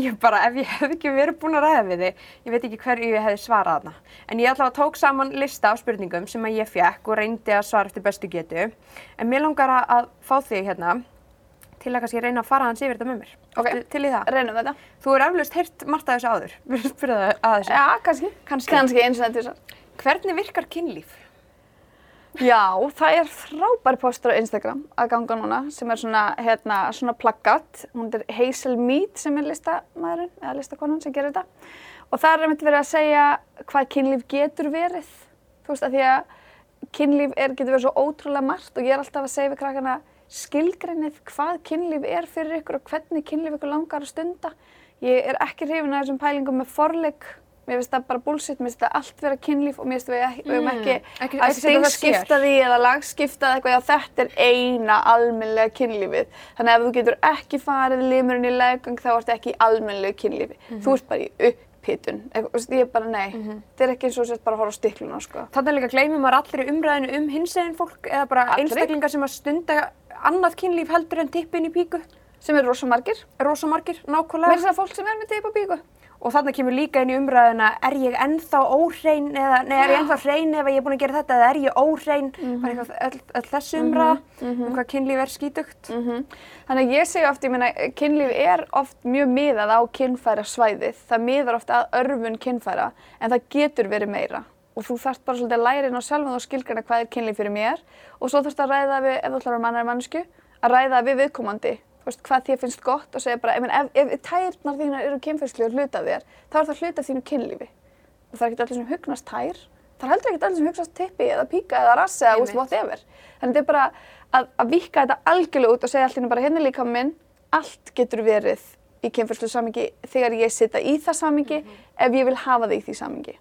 ég bara, ef ég hefði ekki verið búin að ræða við þig, ég veit ekki hverju ég hefði svarað hana. En ég allavega tók saman lista af spurningum sem að ég fekk og reyndi að svara eftir bestu getu. En mér langar að- að fá þig hérna til að kannski reyna að fara hans yfir þetta með mér.
Ok.
Ertu Til í það.
Reynum þetta.
Þú er eflaust heyrt margt af þessu áður. Við erum spyrðað að þessu.
Já, kannski.
Kannski.
Kannski eins og þetta svo.
Hvernig virkar kynlíf?
Já, það er frábær postur á Instagram að ganga núna sem er svona, hérna, svona plaggat. Hún er Hazel Mead sem er listamæðurinn eða listakonan sem gerir þetta. Og það er einmitt verið að segja hvað kynlíf getur verið. Þú veist, að því að kynlíf er, getur verið svo ótrúlega margt og ég er alltaf að segja við krakkana skilgreinið hvað kynlíf er fyrir ykkur og hvernig kynlíf ykkur langar að stunda. Ég er ekki hrifin af þessum pælingum með forleik. Mér finnst það bara bullshit, mér finnst það allt vera kynlíf og mér finnst við ekki,
Mm, ekki-
að
ekki setja það
stingskipta því eða lagskipta eða eitthvað, já þetta er eina almennlega kynlífið. Þannig að ef þú getur ekki farið limurinn í legung þá ertu ekki í almennlegu kynlífi.
Mhm.
Þú ert bara í upphitun. Ég er bara nei, þetta er ekki eins og sett bara að horfa á stikluna sko.
Þannig líka gleymir maður allir í umræðinu um hinsegin fólk eða bara
Allri.
einstaklingar sem að stunda annað kynlíf heldur en tippin í píku.
Sem eru rosa margir.
Rosa margir,
Mér
nákvæmlega.
er það fólk sem er með teip og bíku.
Og þannig kemur líka inn í umræðina, er ég ennþá óhrein eða, nei, er ég ennþá hrein ef ég er búin að gera þetta eða er ég óhrein? Bara eitthvað, öll, öll þessu umræða um hvað kynlíf er skítugt.
Mhm. Þannig að ég segi oft, ég meina, kynlíf er oft mjög miðað á kynfæra svæðið. Það miðar oft að örfun kynfæra, en það getur verið meira. Og þú þarft bara svolítið að læra inn á sjálfum og skilgrana hvað er kynlíf fyrir mér. Og svo þarfst að ræða við, ef þú ætlar að vera mannar veist, hvað þér finnst gott og segja bara, meina, ef, ef tærnar þínar eru kynfærslu og hluta þér, þá er það hluta þínu kynlífi. Og það er ekkert allir sem hugnast tær. Það er heldur ekkert allir sem hugnast tippi eða píka eða rassi eða, veist,
Einmitt.
whatever. Þannig þetta er bara að, að vikka þetta algjörlega út og segja allir bara hérna líka minn, allt getur verið í kynfærslu samingi þegar ég sita í það samingi ef ég vil hafa það í því samingi.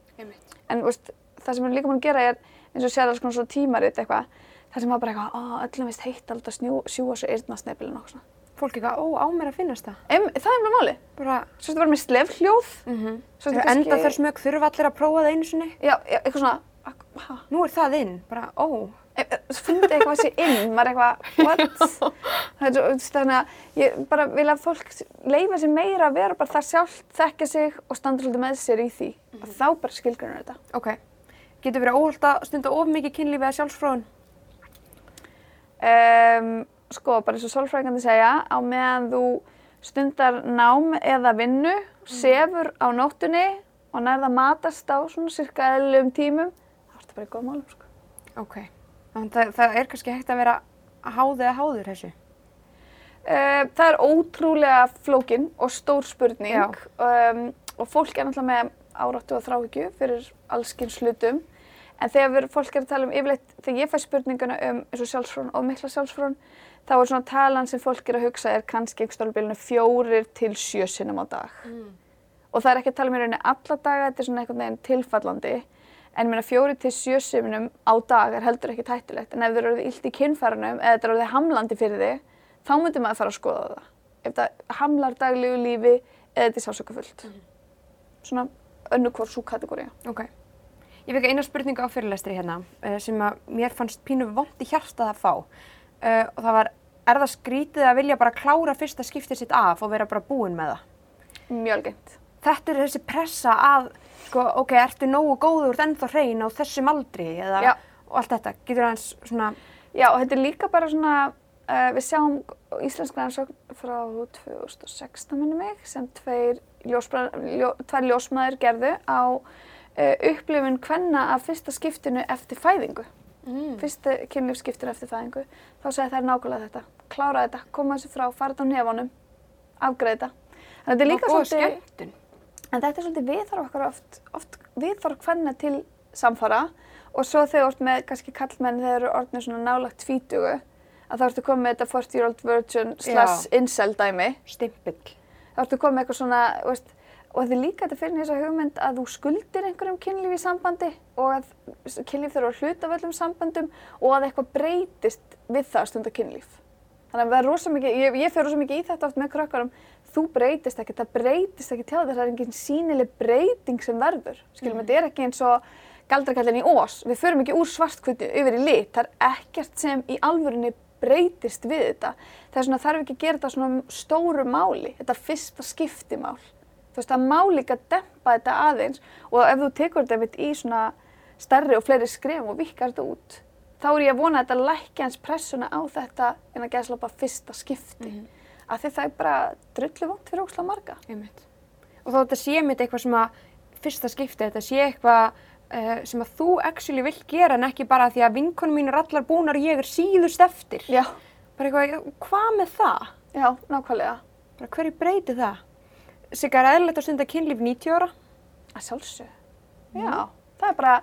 En veist, það sem við líka búin að gera er eins og sér alls konar svona tímarit eitthvað, það sem var bara eitthvað, öllum veist heitt alveg að snjú, sjúa svo eyrnasnepilin og svona.
Fólk eitthvað, ó, á mér að finnast það.
Em, það er bara máli.
Bara,
Svo þetta var með slefhljóð.
mm
Svo þetta
enda þar smög þurfa allir að prófa það einu sinni.
Já, já, eitthvað svona, ha,
Nú er það inn, bara, ó.
e- e- fyndi eitthvað sér inn, maður eitthvað, what? Svo- Þannig að ég bara vil að fólk leifa sér meira að vera bara það sjálft, þekkja sig og standa svolítið með sér í því. Og þá bara skilgrunar þetta.
Ok, Getur verið óholt að stunda of mikið kynlíf eða sjálfsfróðun?
Um, sko, bara eins og sálfræðingandi segja, á meðan þú stundar nám eða vinnu, sefur á nóttunni og nærða að matast á svona cirka eðlum tímum, þá ertu bara í góð málum, sko.
Ok. Þannig það, það er kannski hægt að vera háð eða háður þessu.
Uh, það er ótrúlega flókin og stór spurning um, og fólk er náttúrulega með áráttu og þráhyggju fyrir allskins hlutum en þegar fólk er að tala um yfirleitt, þegar ég fæ spurninguna um eins og sjálfsfrón og mikla sjálfsfrón þá er svona talan sem fólk er að hugsa er kannski einhver stálbilinu fjórir til sjö sinnum á dag. Og það er ekki að tala um í rauninni alla daga, þetta er svona einhvern veginn tilfallandi. En mér að fjóri til sjö sinnum á dag er heldur ekki tættulegt en ef þið eru illt í kynfærunum eða þetta eru hamlandi fyrir þig þá myndir maður fara að skoða það. Ef það hamlar daglegu lífi eða þetta er sásökafullt svona önnu hvort svo kategóri
Ok. Ég fekk eina spurningu á fyrirlestri hérna uh, sem að mér fannst pínu vond í hjartað að fá. Uh, og það var, er það skrítið að vilja bara klára fyrsta skiptið sitt af og vera bara búin með það?
mjög algengt
Þetta er þessi pressa að, sko, ok, ertu nógu góður, ennþá hrein á þessum aldri eða,
Já.
og allt þetta. Getur aðeins svona,
Já, og þetta er líka bara svona, uh, við sjáum íslenska rannsókn frá 2016 minnum mig, sem tveir ljó, ljósmaður gerðu á uh, upplifun kvenna af fyrsta skiptinu eftir fæðingu.
Mm.
Fyrsta kynlífskiptinu eftir fæðingu. Þá segja þær nákvæmlega þetta, klára þetta, koma þessu frá, fara þetta á nefanum, afgreða þetta. Að þetta er líka
góð
svolítið...
skemmtun.
En þetta er svolítið viðþarf okkar oft, oft viðþarf hvenna til samfara og svo þegar þú ert með kannski kallmenn þegar eru orðnir svona nálagt tvítugu að þá ertu komið með þetta 40 year old virgin slash incel dæmi.
Stimpill.
Þá ertu komið með eitthvað svona, veist, og þetta er líka þetta fyrir þessa hugmynd að þú skuldir einhverjum kynlíf í sambandi og að kynlíf þurfa að hluta af öllum sambandum og að eitthvað breytist við það að stunda kynlíf. Þannig að það er rosa mikið, ég, ég fyrir rosa mikið í þetta oft með krökkarum, þú breytist ekki, það breytist ekki til þess, það er engin sínileg breyting sem verður. Skiljum, þetta er ekki eins og galdrakallin í ós, við förum ekki úr svartkvöldu yfir í lit, það er ekkert sem í alvörunni breytist við þetta. Það er svona, þarf ekki að gera þetta svona stóru máli, þetta fyrsta skiptimál. Þú veist, það má líka dempa þetta aðeins og ef þú tekur þetta einmitt í svona stærri og fleiri skrefum og vikkar þetta út, þá er ég að vona að þetta lækja hans pressuna á þetta en að geðslopa fyrsta skipti. Mm Af því það er bara drullu vont fyrir ósla marga.
Einmitt. Og þá þetta sé mitt eitthvað sem að fyrsta skipti, þetta sé eitthvað uh, sem að þú actually vill gera en ekki bara því að vinkonum mín er allar búnar og ég er síðust eftir.
Já,
Bara eitthvað, hvað með það?
já, nákvæmlega.
Bara hverju breyti það? Sigga, er eðlilegt að stunda kynlíf 90 ára?
Að sjálfsög. Já, það er bara,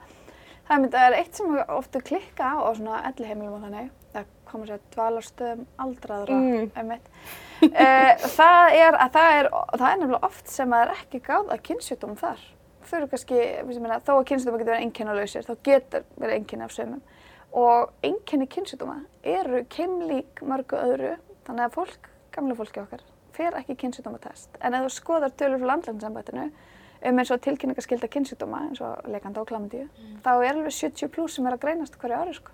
það er, er eitt sem ofta klikka á svona elliheimilum og þannig. Það komur sér dvalarstöðum aldraðra,
Mm.
einmitt. Uh, það er að það er, það er nefnilega oft sem að það er ekki gáð að kynnsjúkdómum þar. Þau eru kannski, meina, þó að kynnsjúkdóma getur verið einkennalausir, þá getur verið einkenni af sömum. Og einkenni kynnsjúkdóma eru keimlík mörgu öðru, þannig að fólk, gamla fólki okkar, fer ekki kynnsjúkdómatest. En ef þú skoðar tölur frá landlækningssambættinu um eins og tilkynningaskylda kynnsjúkdóma, eins og leikanda og klamdíu, þá er alveg 70 pluss sem er að greinast hverju ári, sko.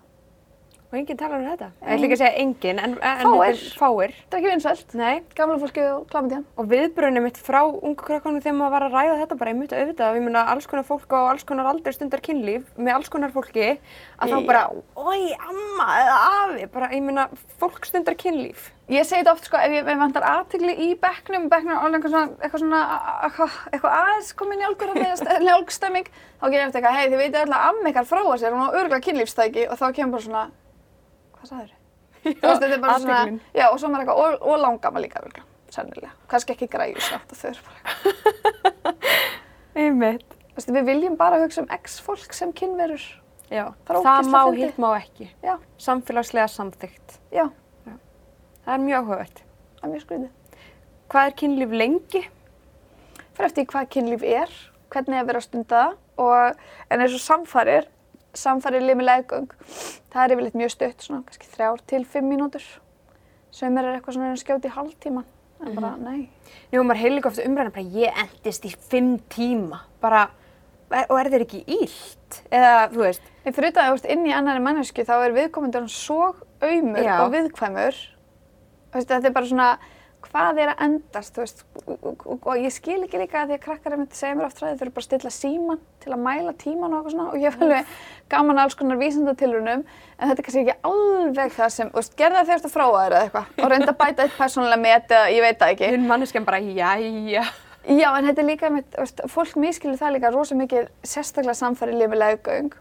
Og enginn talar um þetta? Ég ætla ekki að segja enginn, en, en þetta er fáir.
Það er ekki vinsælt.
Nei.
Gamla fólki og klamdían.
Og viðbrunni mitt frá ungu krakkanum þegar maður var að ræða þetta bara, ég myndi auðvitað, ég myndi að alls konar fólk á alls konar aldur stundar kynlíf með alls konar fólki, að þá bara, oi, amma eða afi, bara, ég myndi að fólk stundar kynlíf.
Ég segi þetta oft sko, ef ég vantar aðtegli í bekknum, bekknum alveg eitthvað svona, eitthvað aðeins komin og þegar njálgstemming, þá gerir ég eftir eitthvað, hei þið veitir alltaf að amma ykkar fráa sér, hún á örgulega kynlífstæki og þá kemur bara svona, hvað sagður þið? Þú veist, þetta er bara svona,
athyglin.
já og svo maður eitthvað, og, og langama líka örgulega, sennilega, kannski ekki græju samt og þau eru bara eitthvað.
Einmitt.
Þú veist, við viljum bara hugsa um x-fólk sem kynverur,
Já,
Það er
það má, hitt má ekki.
já,
Samfélagslega samþygt.
já,
Það er mjög áhugavert.
það er mjög skrýðið.
Hvað er kynlíf lengi?
fyrir eftir hvað kynlíf er, hvernig að vera að stunda það og en eins og samfarir, samfarir limi leggöng, það er yfirleitt mjög stutt, svona kannski þrjár til fimm mínútur. Sem er eitthvað svona að skjóta í hálftíman, en bara nei.
Jú, maður heil líka ofta umræðan bara, ég endist í fimm tíma. Bara, er, og er þeir ekki ílt? Eða, þú veist,
En fyrir þetta að þú ert inn í annari mannesku þá er viðkomendur hann svo aumur
Já.
og viðkvæmur. Veist, þetta er bara svona, hvað er að endast, veist, og, ég skil ekki líka að því að krakkar er myndið að segja mér oft því þau eru bara að stilla síman til að mæla tíman og eitthvað svona og ég hef alveg gaman alls konar vísindatilrunum en þetta er kannski ekki alveg það sem, veist, gerða þegar þú ert að fróa þér eða eitthvað og reynda að bæta eitt persónulega met eða ég veit það ekki.
Hinn manneskjan bara, jæja.
Já, en þetta er líka, með, veist, fólk miskilur það líka rosa mikið, sérstaklega samfæri lífið leggöng,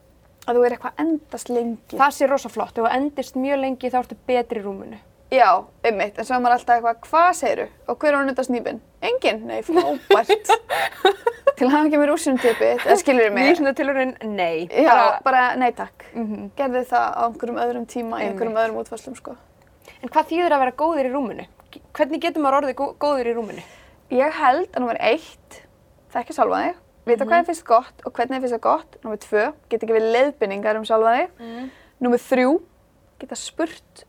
að þú er eitthvað endast lengi.
Það sé rosa flott. Ef þú endist mjög lengi þá ertu betri í rúminu.
Já, einmitt, en svo er maður alltaf eitthvað, hvað segiru? Og hver er hann undan snýpinn? Engin? Nei, frábært. Til hann ekki með rúsinutippið, það skilur mig.
Vísindatilurinn, nei.
Já, bara, nei takk.
Mhm.
Gerði það á einhverjum öðrum tíma, í einhverjum öðrum útfæslum, sko.
En hvað þýðir að vera góður í rúminu? Hvernig getur maður orðið gó- góður í rúminu?
Ég held að nummer eitt, þekka sjálfa þig, vita hvað er fyrst gott og hvernig er fyrst það gott. Nummer tvö, geta ekki við leiðbynningar um sjálfa þig.
Mm.
Númer þrjú, geta spurt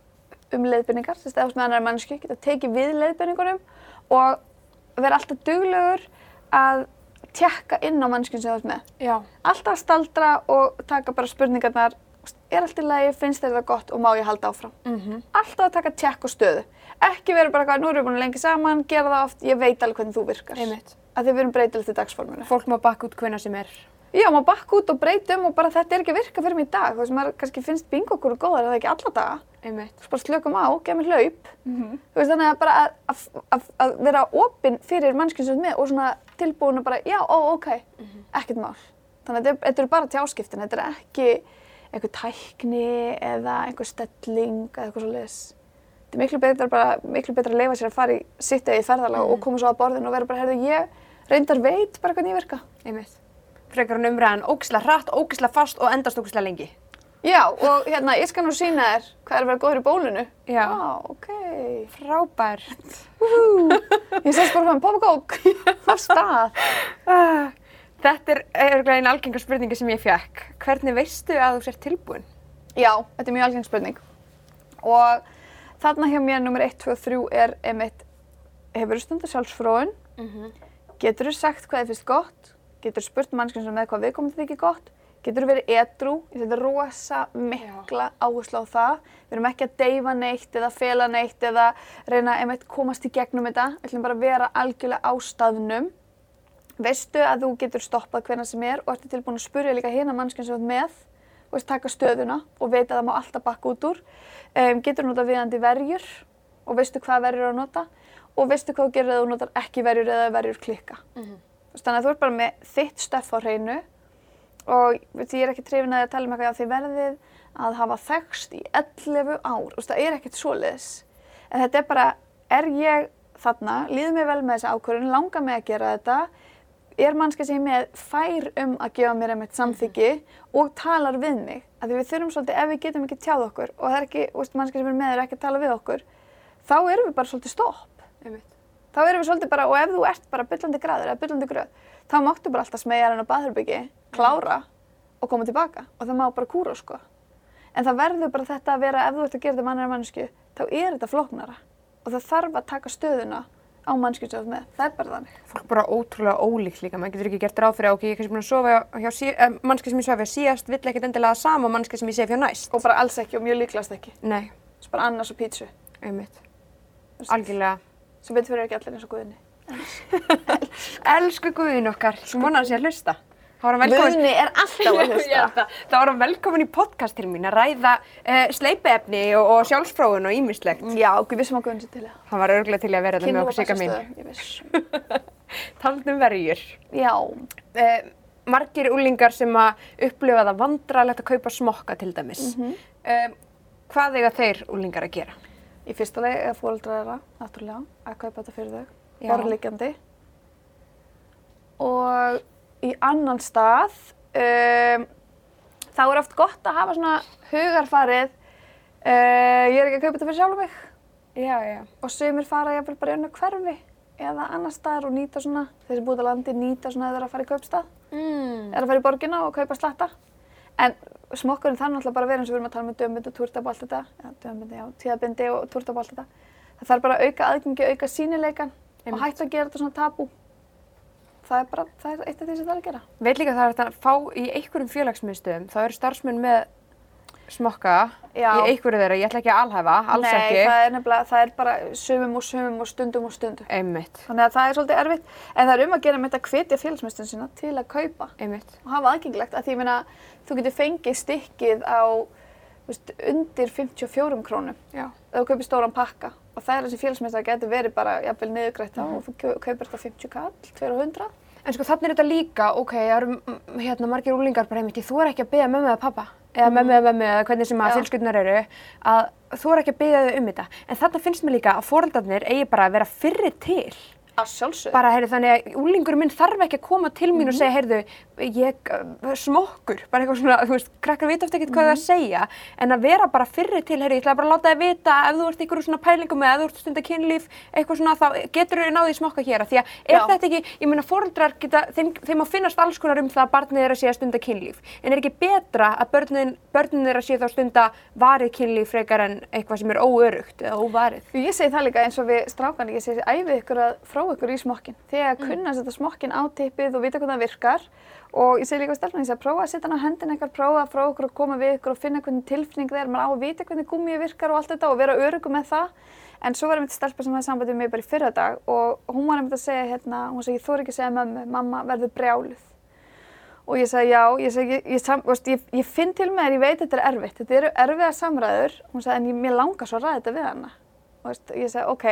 um leiðbynningar, þess að með annar mannsku, geta tekið við leiðbynningunum og vera alltaf duglegur að tjekka inn á mannskun sem þú ert með.
Já.
Alltaf staldra og taka bara spurningarnar, er allt í lagi, finnst þér það gott og má ég halda áfram.
Mm
Alltaf að taka tjekk og stöðu. Ekki vera bara eitthvað, nú erum við búin lengi saman, gera það oft, ég veit alveg hvernig þú virkar.
Einmitt.
Að þið verum breytilegt í dagsforminu.
Fólk má bakka út hvenna sem er.
Já, maður bakka út og breytum og bara þetta er ekki að virka fyrir mig í dag. Þú veist, maður kannski finnst bingokkur góðar eða ekki alla daga.
Einmitt.
Veist, bara slökum á, gefa mér hlaup.
Mm
Þú veist, þannig að bara að, að, að, vera opinn fyrir ert með og svona tilbúin að bara, já, ó, ok, ekkert mál. Þannig að þetta, er- eru bara tjáskiptin, þetta er ekki einhver tækni eða einhver stelling eða eitthvað svo leiðis. Þetta er miklu betra, bara, miklu betra að leifa sér að fara í sitt eða í ferðalag og koma svo að borðinu og vera bara, heyrðu, ég reyndar veit bara hvernig ég virka.
Einmitt. Frekar en umræðan ógislega hratt, ógislega fast og endast ógislega lengi.
Já, og hérna, ég skal nú sína þér hvað er að vera góður í bólinu.
Já.
Já, ok.
Frábært.
Ég sést bara hvað með popakók á stað.
Ah, Þetta er einn algengar spurningi sem ég fekk. Hvernig veistu að þú sér tilbúin?
Já, þetta er mjög algeng spurning. Og þarna hjá mér nummer 1, 2 og 3 er einmitt, hefur þú stundar sjálfsfróun?
Mm
Getur þú sagt hvað þið finnst gott? Getur spurt mannskinn sem með hvað viðkomandi þykir gott? Getur verið edrú? Ég setja rosa mikla áherslu á það. Við erum ekki að deyfa neitt eða fela neitt eða reyna einmitt komast í gegnum þetta. Við ætlum bara að vera algjörlega á staðnum. Veistu að þú getur stoppað hverna sem er og ertu tilbúin að spurja líka hérna mannskinn sem ert með og taka stöðuna og veita að það má alltaf bakka út úr. Um, getur nota viðandi verjur og veistu hvað verjur að nota og veistu hvað þú gerir ef þú notar ekki verjur eða verjur klikka. Þú veist, Þannig að þú ert bara með þitt stöff á hreinu og veit, ég er ekki trefin að því að tala um eitthvað að þið verðið að hafa þekst í 11 ár. Þú veist, það er ekkert svoleiðis. En þetta er bara, er ég þarna, líður mér vel með þessa ákvörðun, langar mig að gera þetta, er mannska sem ég með fær um að gefa mér einmitt samþyggi og talar við mig. Af því við þurfum svolítið, ef við getum ekki tjáð okkur og það er ekki, þú veist, mannska sem er með er ekki að tala við okkur, þá erum við bara svolítið stopp.
Einmitt.
Þá erum við svolítið bara, og ef þú ert bara byllandi graður eða byllandi gröð, þá máttu bara alltaf smegja hann á baðherbyggi, klára og koma tilbaka og það má bara kúra sko. En það verður bara þetta að vera, ef þú ert að gera þetta með annari mannsku, þá er þetta flóknara og það þarf að taka stöðuna á ert með. Það er bara þannig.
Fólk bara ótrúlega ólíkt líka. Maður getur ekki gert ráð fyrir, ok, ég er kannski búin að sofa hjá, sí, eh, mannski sem ég sofa hjá síðast, vill ekkert endilega sama mannski sem ég sé hjá næst.
Og bara alls ekki og mjög líklast ekki.
Nei,
er bara annars og pítsu.
einmitt. Algjörlega.
Svo betur fyrir ekki allir eins og guðinni.
Elsku Guðin okkar, svo vonar hann sé að hlusta. Það var.
Guðni er alltaf að hlusta.
Það var hann velkomin í podcast til mín að ræða uh, sleipiefni og, og sjálfsfróun og ímislegt.
Já, við vissum að guðin sér til það.
Hann var örgulega til að vera þetta
Kynnu
með okkur sigga mín.
bessastöð, ég viss.
Talandi um verjur.
Já,
Uh, margir úlingar sem að upplifa það vandralegt að kaupa smokka til dæmis.
Mhm.
uh, hvað eiga þeir úlingar að gera?
Í fyrsta leið er fóreldrar þeirra, náttúrulega, að kaupa þetta fyrir þau,
Já.
borðliggjandi. Og í annan stað, um, þá er oft gott að hafa svona hugarfarið, uh, ég er ekki að kaupa þetta fyrir sjálf mig,
Já, já.
og sumir fara jafnvel bara í önnu hverfi eða annar staðar og nýta svona, þessi búið á landi nýta svona eða þeir að fara í kaupstað,
Mm.
er að fara í borgina og kaupa slatta. En smokkurinn þarf náttúrulega bara að vera eins og við erum að tala með dömbind og túrtab og allt þetta, já, dömbindi, já, tíðabindi og túrtab og allt þetta. Það þarf bara að auka aðgengi, auka sínileikan og
Einmitt.
hætta að gera þetta svona tabú. Það er bara, það er eitt af því sem það er að gera.
Veit líka það er hægt að fá í einhverjum félagsmiðstöðum, þá eru starfsmenn með smokka
Já.
í einhverju þeirra, ég ætla ekki að alhæfa, alls
Nei,
ekki.
það er nefnilega, það er bara sumum og sumum og stundum og stundum.
Einmitt,
Þannig að það er svolítið erfitt, en það er um að gera með þetta að hvetja félagsmyndstum sína til að kaupa
einmitt.
og hafa aðgengilegt. Að því ég meina, þú getur fengið stikkið á veist, undir 54 krónum
Já.
ef þú kaupir stóran pakka og það er þessi félagsmyndstar getur verið bara jafnvel niðurgrætt þá og þú kau- kaupir þetta 50 kall, 200.
En sko þannig er þetta líka, ok, það eru mm, hérna margir úlingar bara einmitt, þú er ekki að byggja mömmu eða pappa, eða mömmu eða mömmu eða hvernig sem að fjölskyldunar eru, að þú er ekki að byggja þau um þetta. En þarna finnst mér líka að foreldrarnir eigi bara að vera fyrri til.
Að sjálfsög.
Bara, heyrðu, þannig að úlingurinn minn þarf ekki að koma til mín og segja, heyrðu, ég uh, smokkur, bara eitthvað svona, þú veist, krakkar vita ofta ekkert hvað það er að segja, en að vera bara fyrri til, heyrðu, ég ætla bara að láta þið vita ef þú ert ykkur svona pælingum eða ef þú ert stundar kynlíf, eitthvað svona, þá getur þau náðið smokka hér, af því að er
Já.
þetta ekki, ég meina, foreldrar geta, þeim, þeim að finnast alls konar um það að barnið er að sé að stunda kynlíf, en er ekki betra að börnin, börnin er að sé þá stunda varið kynlíf frekar en eitthvað sem er óörugt eða óvarið?
Ég það ég ykkur að í smokkin. Þegar að kunna að setja smokkin á tippið og vita hvernig það virkar og ég segi líka við stelpuna, ég segi að prófa að setja hann á hendina ykkar, prófa að frá ykkur og koma við ykkur og finna hvernig tilfinning það er, maður á að vita hvernig gummið virkar og allt þetta og vera örugum með það. En svo var einmitt stelpa sem hafði samband við mig bara í fyrra dag og hún var einmitt að segja hérna, hún segi ég þór ekki að segja mömmu, mamma verður brjáluð. Og ég sagði já, ég, segi, ég, ég, ég, ég finn til með þér, ég veit þetta er erfitt, þetta eru erfiða samræður, hún sagði en ég, langar svo að ræða þetta við hana. Og ég sagði ok,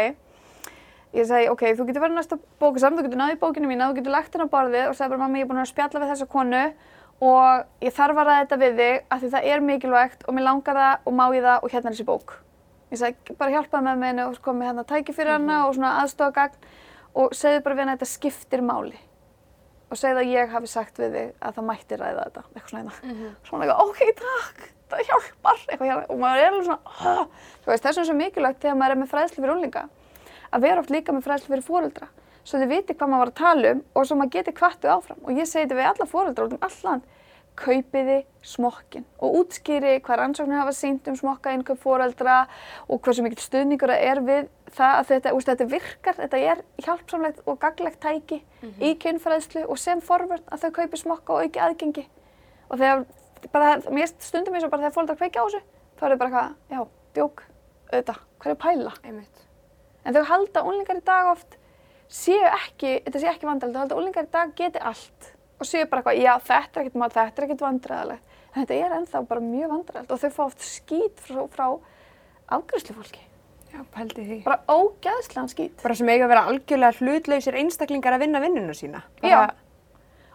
ég sagði ok, þú getur verið næsta bóku saman, þú getur náðið bókinu mína, þú getur lagt henni á borðið og sagði bara mamma ég er búin að spjalla við þessa konu og ég þarf að ræða þetta við þig af því það er mikilvægt og mér langar það og má ég það og hérna er þessi bók. Ég sagði bara hjálpaði með henni og komið hérna tæki fyrir hana og svona aðstofagagn og segði bara við henni að þetta skiptir máli og segði að ég hafi sagt við þig að það mætti ræða þetta, eitthvað svona hérna. Svona eitthvað, ok, takk, það hjálpar, eitthvað hérna, og maður er alveg svona, oh. þú veist, vegna er svo mikilvægt þegar maður er með fræðslu fyrir úlinga, að vera oft líka með fræðslu fyrir fóreldra, svo þið viti hvað maður var að tala um og svo maður geti kvartu áfram. Og ég segi þetta við alla fóreldra út um all land, kaupiði smokkin og útskýri hvað rannsóknir hafa sínt um smokka innkaup fóreldra og hversu mikill stuðningur það er við það að þetta, úst, þetta virkar, þetta er hjálpsamlegt og gaglegt tæki í kynfræðslu og sem forvörn að þau kaupi smokka og auki aðgengi. Og þegar, bara, mér stundum eins og bara þegar fóreldrar kveikja á þessu, þá er það bara eitthvað, já, djók, auðvitað, hvað er pæla?
Einmitt.
En þau halda unlingar í dag oft séu ekki, þetta sé ekki vandræðilegt, þau halda unlingar í dag geti allt og séu bara eitthvað, já þetta er ekkert mál, þetta er ekkert vandræðilegt. En þetta er ennþá bara mjög vandræðilegt og þau fá oft skít frá, frá afgræslufólki.
Já, pældi því.
Bara ógæðslegan skít.
Bara sem eiga að vera algjörlega hlutlausir einstaklingar að vinna vinnuna sína.
Já.
Bara,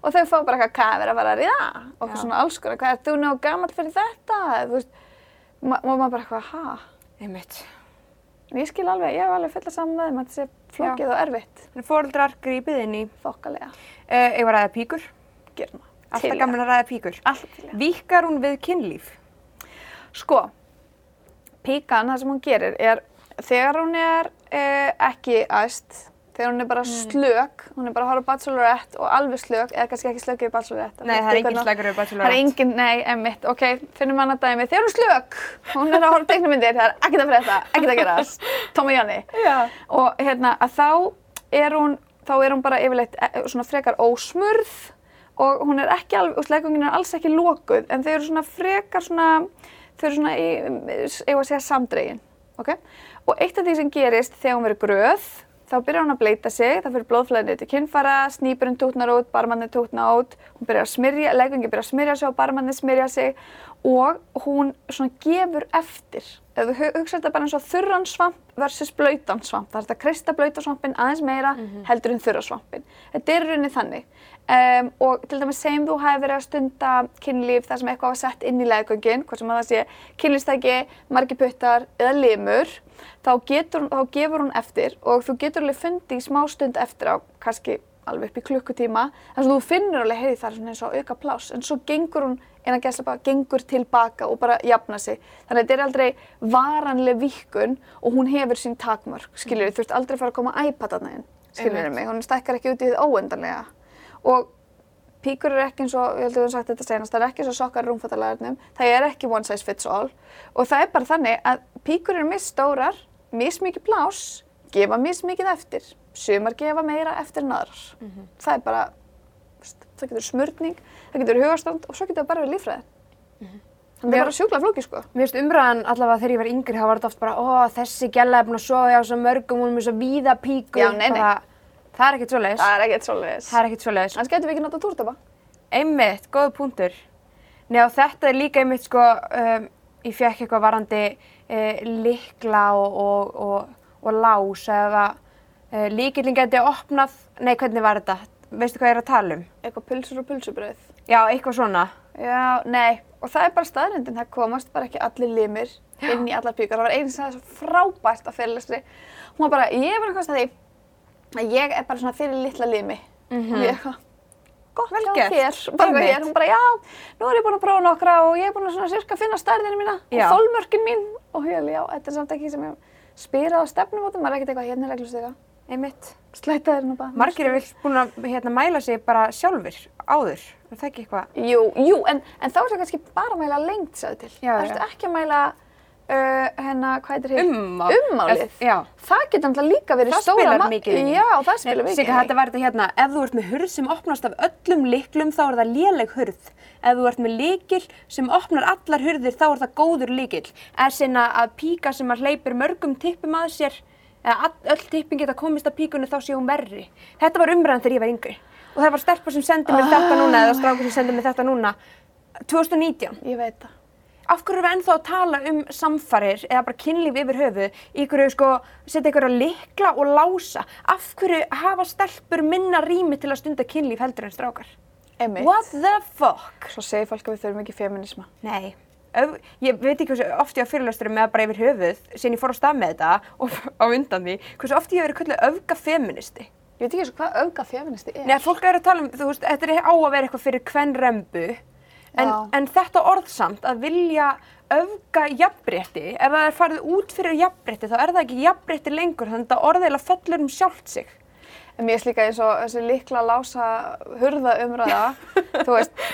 Og þau fá bara eitthvað, hvað er verið að fara að ríða? Og eitthvað
Já.
svona alls konar, hvað er þú nú gammal fyrir þetta? Þú veist, ma og maður bara eitthvað, ha?
einmitt.
Ég skil alveg, ég hef alveg fulla saman með þeim að þetta sé flókið og erfitt.
Þannig fóreldrar grípið inn í,
Þokkalega.
uh, ég var að ræða píkur.
Gerum það.
Alltaf gaman að ræða píkur.
Alltaf til það.
Víkar hún við kynlíf?
Sko, píkan, það sem hún gerir er þegar hún er eh, ekki æst, þegar hún er bara slök, hún er bara að horfa Bachelorette og alveg slök, eða kannski ekki slök yfir Bachelorette.
Nei, það er engin slagur yfir
Það er
bachelorette.
engin, nei, emmitt, ok, finnum annað dæmi. Þegar hún er slök, hún er að horfa á teiknumyndir, það er ekkert að frétta, ekkert að gerast, og Janni.
Já.
Og hérna, að þá er hún, þá er hún bara yfirleitt eh, svona frekar ósmurð og hún er ekki alveg, og slegungin er alls ekki lokuð, en þau eru svona frekar svona, þau eru svona, í- eigum að segja samdregin, ok? Og eitt af því sem gerist þegar hún verður gröð, þá byrjar hún að bleita sig, það fyrir blóðflæðinu til kynfara, snýpurinn tútnar út, barmannið tútnar út, hún byrjar að smyrja, leggungi byrjar að smyrja sig og barmannið smyrja sig og hún svona gefur eftir. Ef þú hu- hugsar þetta bara eins og þurran svamp versus blautan svamp, það er þetta kreista blauta svampin aðeins meira heldur en þurra svampin. Þetta er rauninni þannig. Um, og til dæmis segjum þú hafi verið að stunda kynlíf þar sem eitthvað var sett inn í leggöngin, hvort sem að það sé kynlífstæki, margi puttar eða limur, þá, getur, þá gefur hún eftir og þú getur alveg fundið í smá stund eftir á, kannski alveg upp í klukkutíma, þar sem þú finnur alveg, heiði það er svona eins og auka pláss, en svo gengur hún, innan gæsla bara, gengur tilbaka og bara jafna sig. Þannig að þetta er aldrei varanleg víkkun og hún hefur sín takmörk, skiljur, þú ert aldrei að fara að koma að iPad þarna inn, skiljur mig, hún stækkar ekki út í þið óendanlega. Og píkur er ekki eins og, ég held að við höfum sagt þetta senast, það er ekki eins og sokkar rúmfattalagarnum, það er ekki one size fits all. Og það er bara þannig að píkur eru misstórar, mismikið plás, gefa mismikið eftir, sumar gefa meira eftir en aðrar. Það er bara, það getur smurning, það getur hugastand og svo getur það bara verið líffræði. Þannig það er bara sjúkla flóki, sko.
Mér finnst umræðan allavega þegar ég var yngri, þá var þetta oft bara, ó, þessi gæla er búin að sofa hjá svo mörgum, hún er með svo víða píku.
Já, nei, nei.
Bara, það er ekkert svoleiðis.
Það er ekkert svoleiðis.
Það er ekkert svoleiðis.
Þannig getum við ekki notað túrtapa.
Einmitt, góð punktur. Nei og þetta er líka einmitt sko, um, ég fekk eitthvað varandi uh, likla og, og, og, og lás eða uh, líkillin geti opnað, nei hvernig var þetta? Veistu hvað ég er að tala um?
Eitthvað pulsur og pulsubröð.
Já, eitthvað svona.
Já, nei. Og það er bara staðrindin. Það komast bara ekki allir limir inn í allar píkar. Það var einu sem það er svo frábært að fyrirlestri. Hún var bara, ég var eitthvað að því að ég er bara svona fyrir litla limi.
Mhm.
Og ég eitthvað, gott
Vel gert.
þér. Bara eitthvað hér. Hún bara, já, nú er ég búin að prófa nokkra og ég er búin að svona sirka finna stærðinu mína
Já.
og þólmörkin mín. Og hér, já, þetta er samt ekki sem ég spyrað á stefnumótum. Maður er ekkert eitthvað hérna er
Einmitt.
Slætaðir nú bara.
Margir er vilt búin að hérna, mæla sig bara sjálfur, áður. Er það ekki eitthvað?
Jú, jú, en, en þá er það kannski bara að mæla lengt, sagði til. Það ertu ekki að mæla, uh, hérna, hvað heitir hér?
Ummál.
Ummálið.
Já.
Það getur náttúrulega líka verið
Það
stóra
spilar
ma-
mikið inn.
Já, það spilar mikið
Sigga, þetta var þetta hérna, ef þú ert með hurð sem opnast af öllum lyklum þá er það léleg hurð. Ef þú ert með lykil sem opnar allar hurðir þá er það góður lykil. Eða sinna að píka sem að hleypir mörgum tippum að sér, eða öll tippin geta komist að píkunni þá sé hún verri. Þetta var umræðan þegar ég var yngri. Og það var stelpa sem sendi mér þetta núna, eða strákur sem sendi mér þetta núna, 2019.
Ég veit það.
Af hverju erum við ennþá að tala um samfarir eða bara kynlíf yfir höfuð, í hverju sko setja ykkur að likla og lása? Af hverju hafa stelpur minna rými til að stunda kynlíf heldur en strákar?
Einmitt.
What the fuck?
Svo segir fólk að við þurfum ekki feminisma.
Nei, ég veit ekki hversu oft ég á fyrirlesturum með bara yfir höfuð, síðan ég fór á stað með þetta og á undan því, hversu oft ég hef verið kallið öfga feministi.
Ég veit ekki eins og hvað auka feministi er.
Nei, fólk er að tala um, þú veist, þetta er á að vera eitthvað fyrir kvennrembu, en, en þetta orðsamt að vilja öfga jafnrétti, ef það er farið út fyrir jafnrétti, þá er það ekki jafnrétti lengur, þannig að orðilega fellur um sjálft sig.
En mér er líka eins og þessi likla lása hurða umræða, þú veist,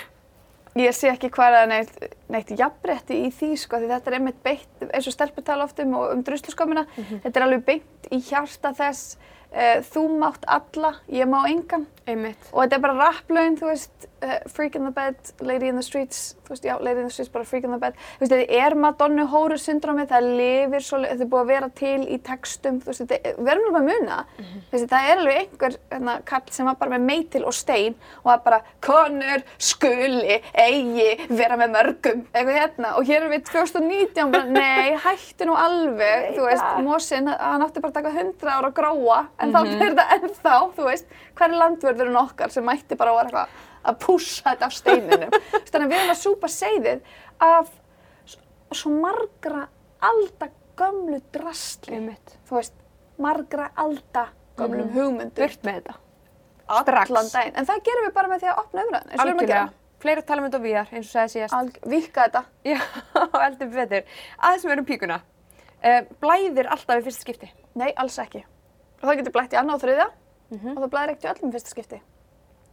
ég sé ekki hvað er neitt, neitt jafnrétti í því, sko, því þetta er einmitt beitt, eins og stelpur tala oft um og um drusluskömmina, þetta er alveg beint í hjarta þess, uh, þú mátt alla, ég má engan.
Einmitt.
Og þetta er bara rapplaun, þú veist, uh, Freak in the Bed, Lady in the Streets, þú veist, já, Lady in the Streets, bara Freak in the Bed. Þú veist, þetta er Madonna hóru syndrómið, það lifir svo, þetta er búið að vera til í textum, þú veist, þetta er, erum alveg að muna. Þú veist, það er alveg einhver hérna, kall sem var bara með meitil og stein og það bara, konur skuli eigi vera með mörgum, eitthvað hérna. Og hér erum við 2019, bara, nei, hættu nú alveg, þú veist, Mosinn, hann átti bara að taka 100 ára að gróa, en þá er þetta ennþá, þú veist, hver er landvörðurinn okkar sem mætti bara að vera eitthvað að pússa þetta af steininum. Þannig að við erum að súpa seyðið af svo margra alda gömlu drastli. Þú veist, margra alda gömlum hugmyndum.
Burt með þetta.
Allan daginn. En það gerum við bara með því að opna umræðin. eins og við erum að gera.
Fleira tala um þetta og víðar, eins og sagði síðast.
Víkka þetta.
Já, heldur betur. Aðeins við erum píkuna. Uh, blæðir alltaf í fyrsta skipti.
Nei, alls ekki. Og það getur blætt í annað og þriðja
Mhm.
og það blæðir ekkert í öllum fyrsta skipti.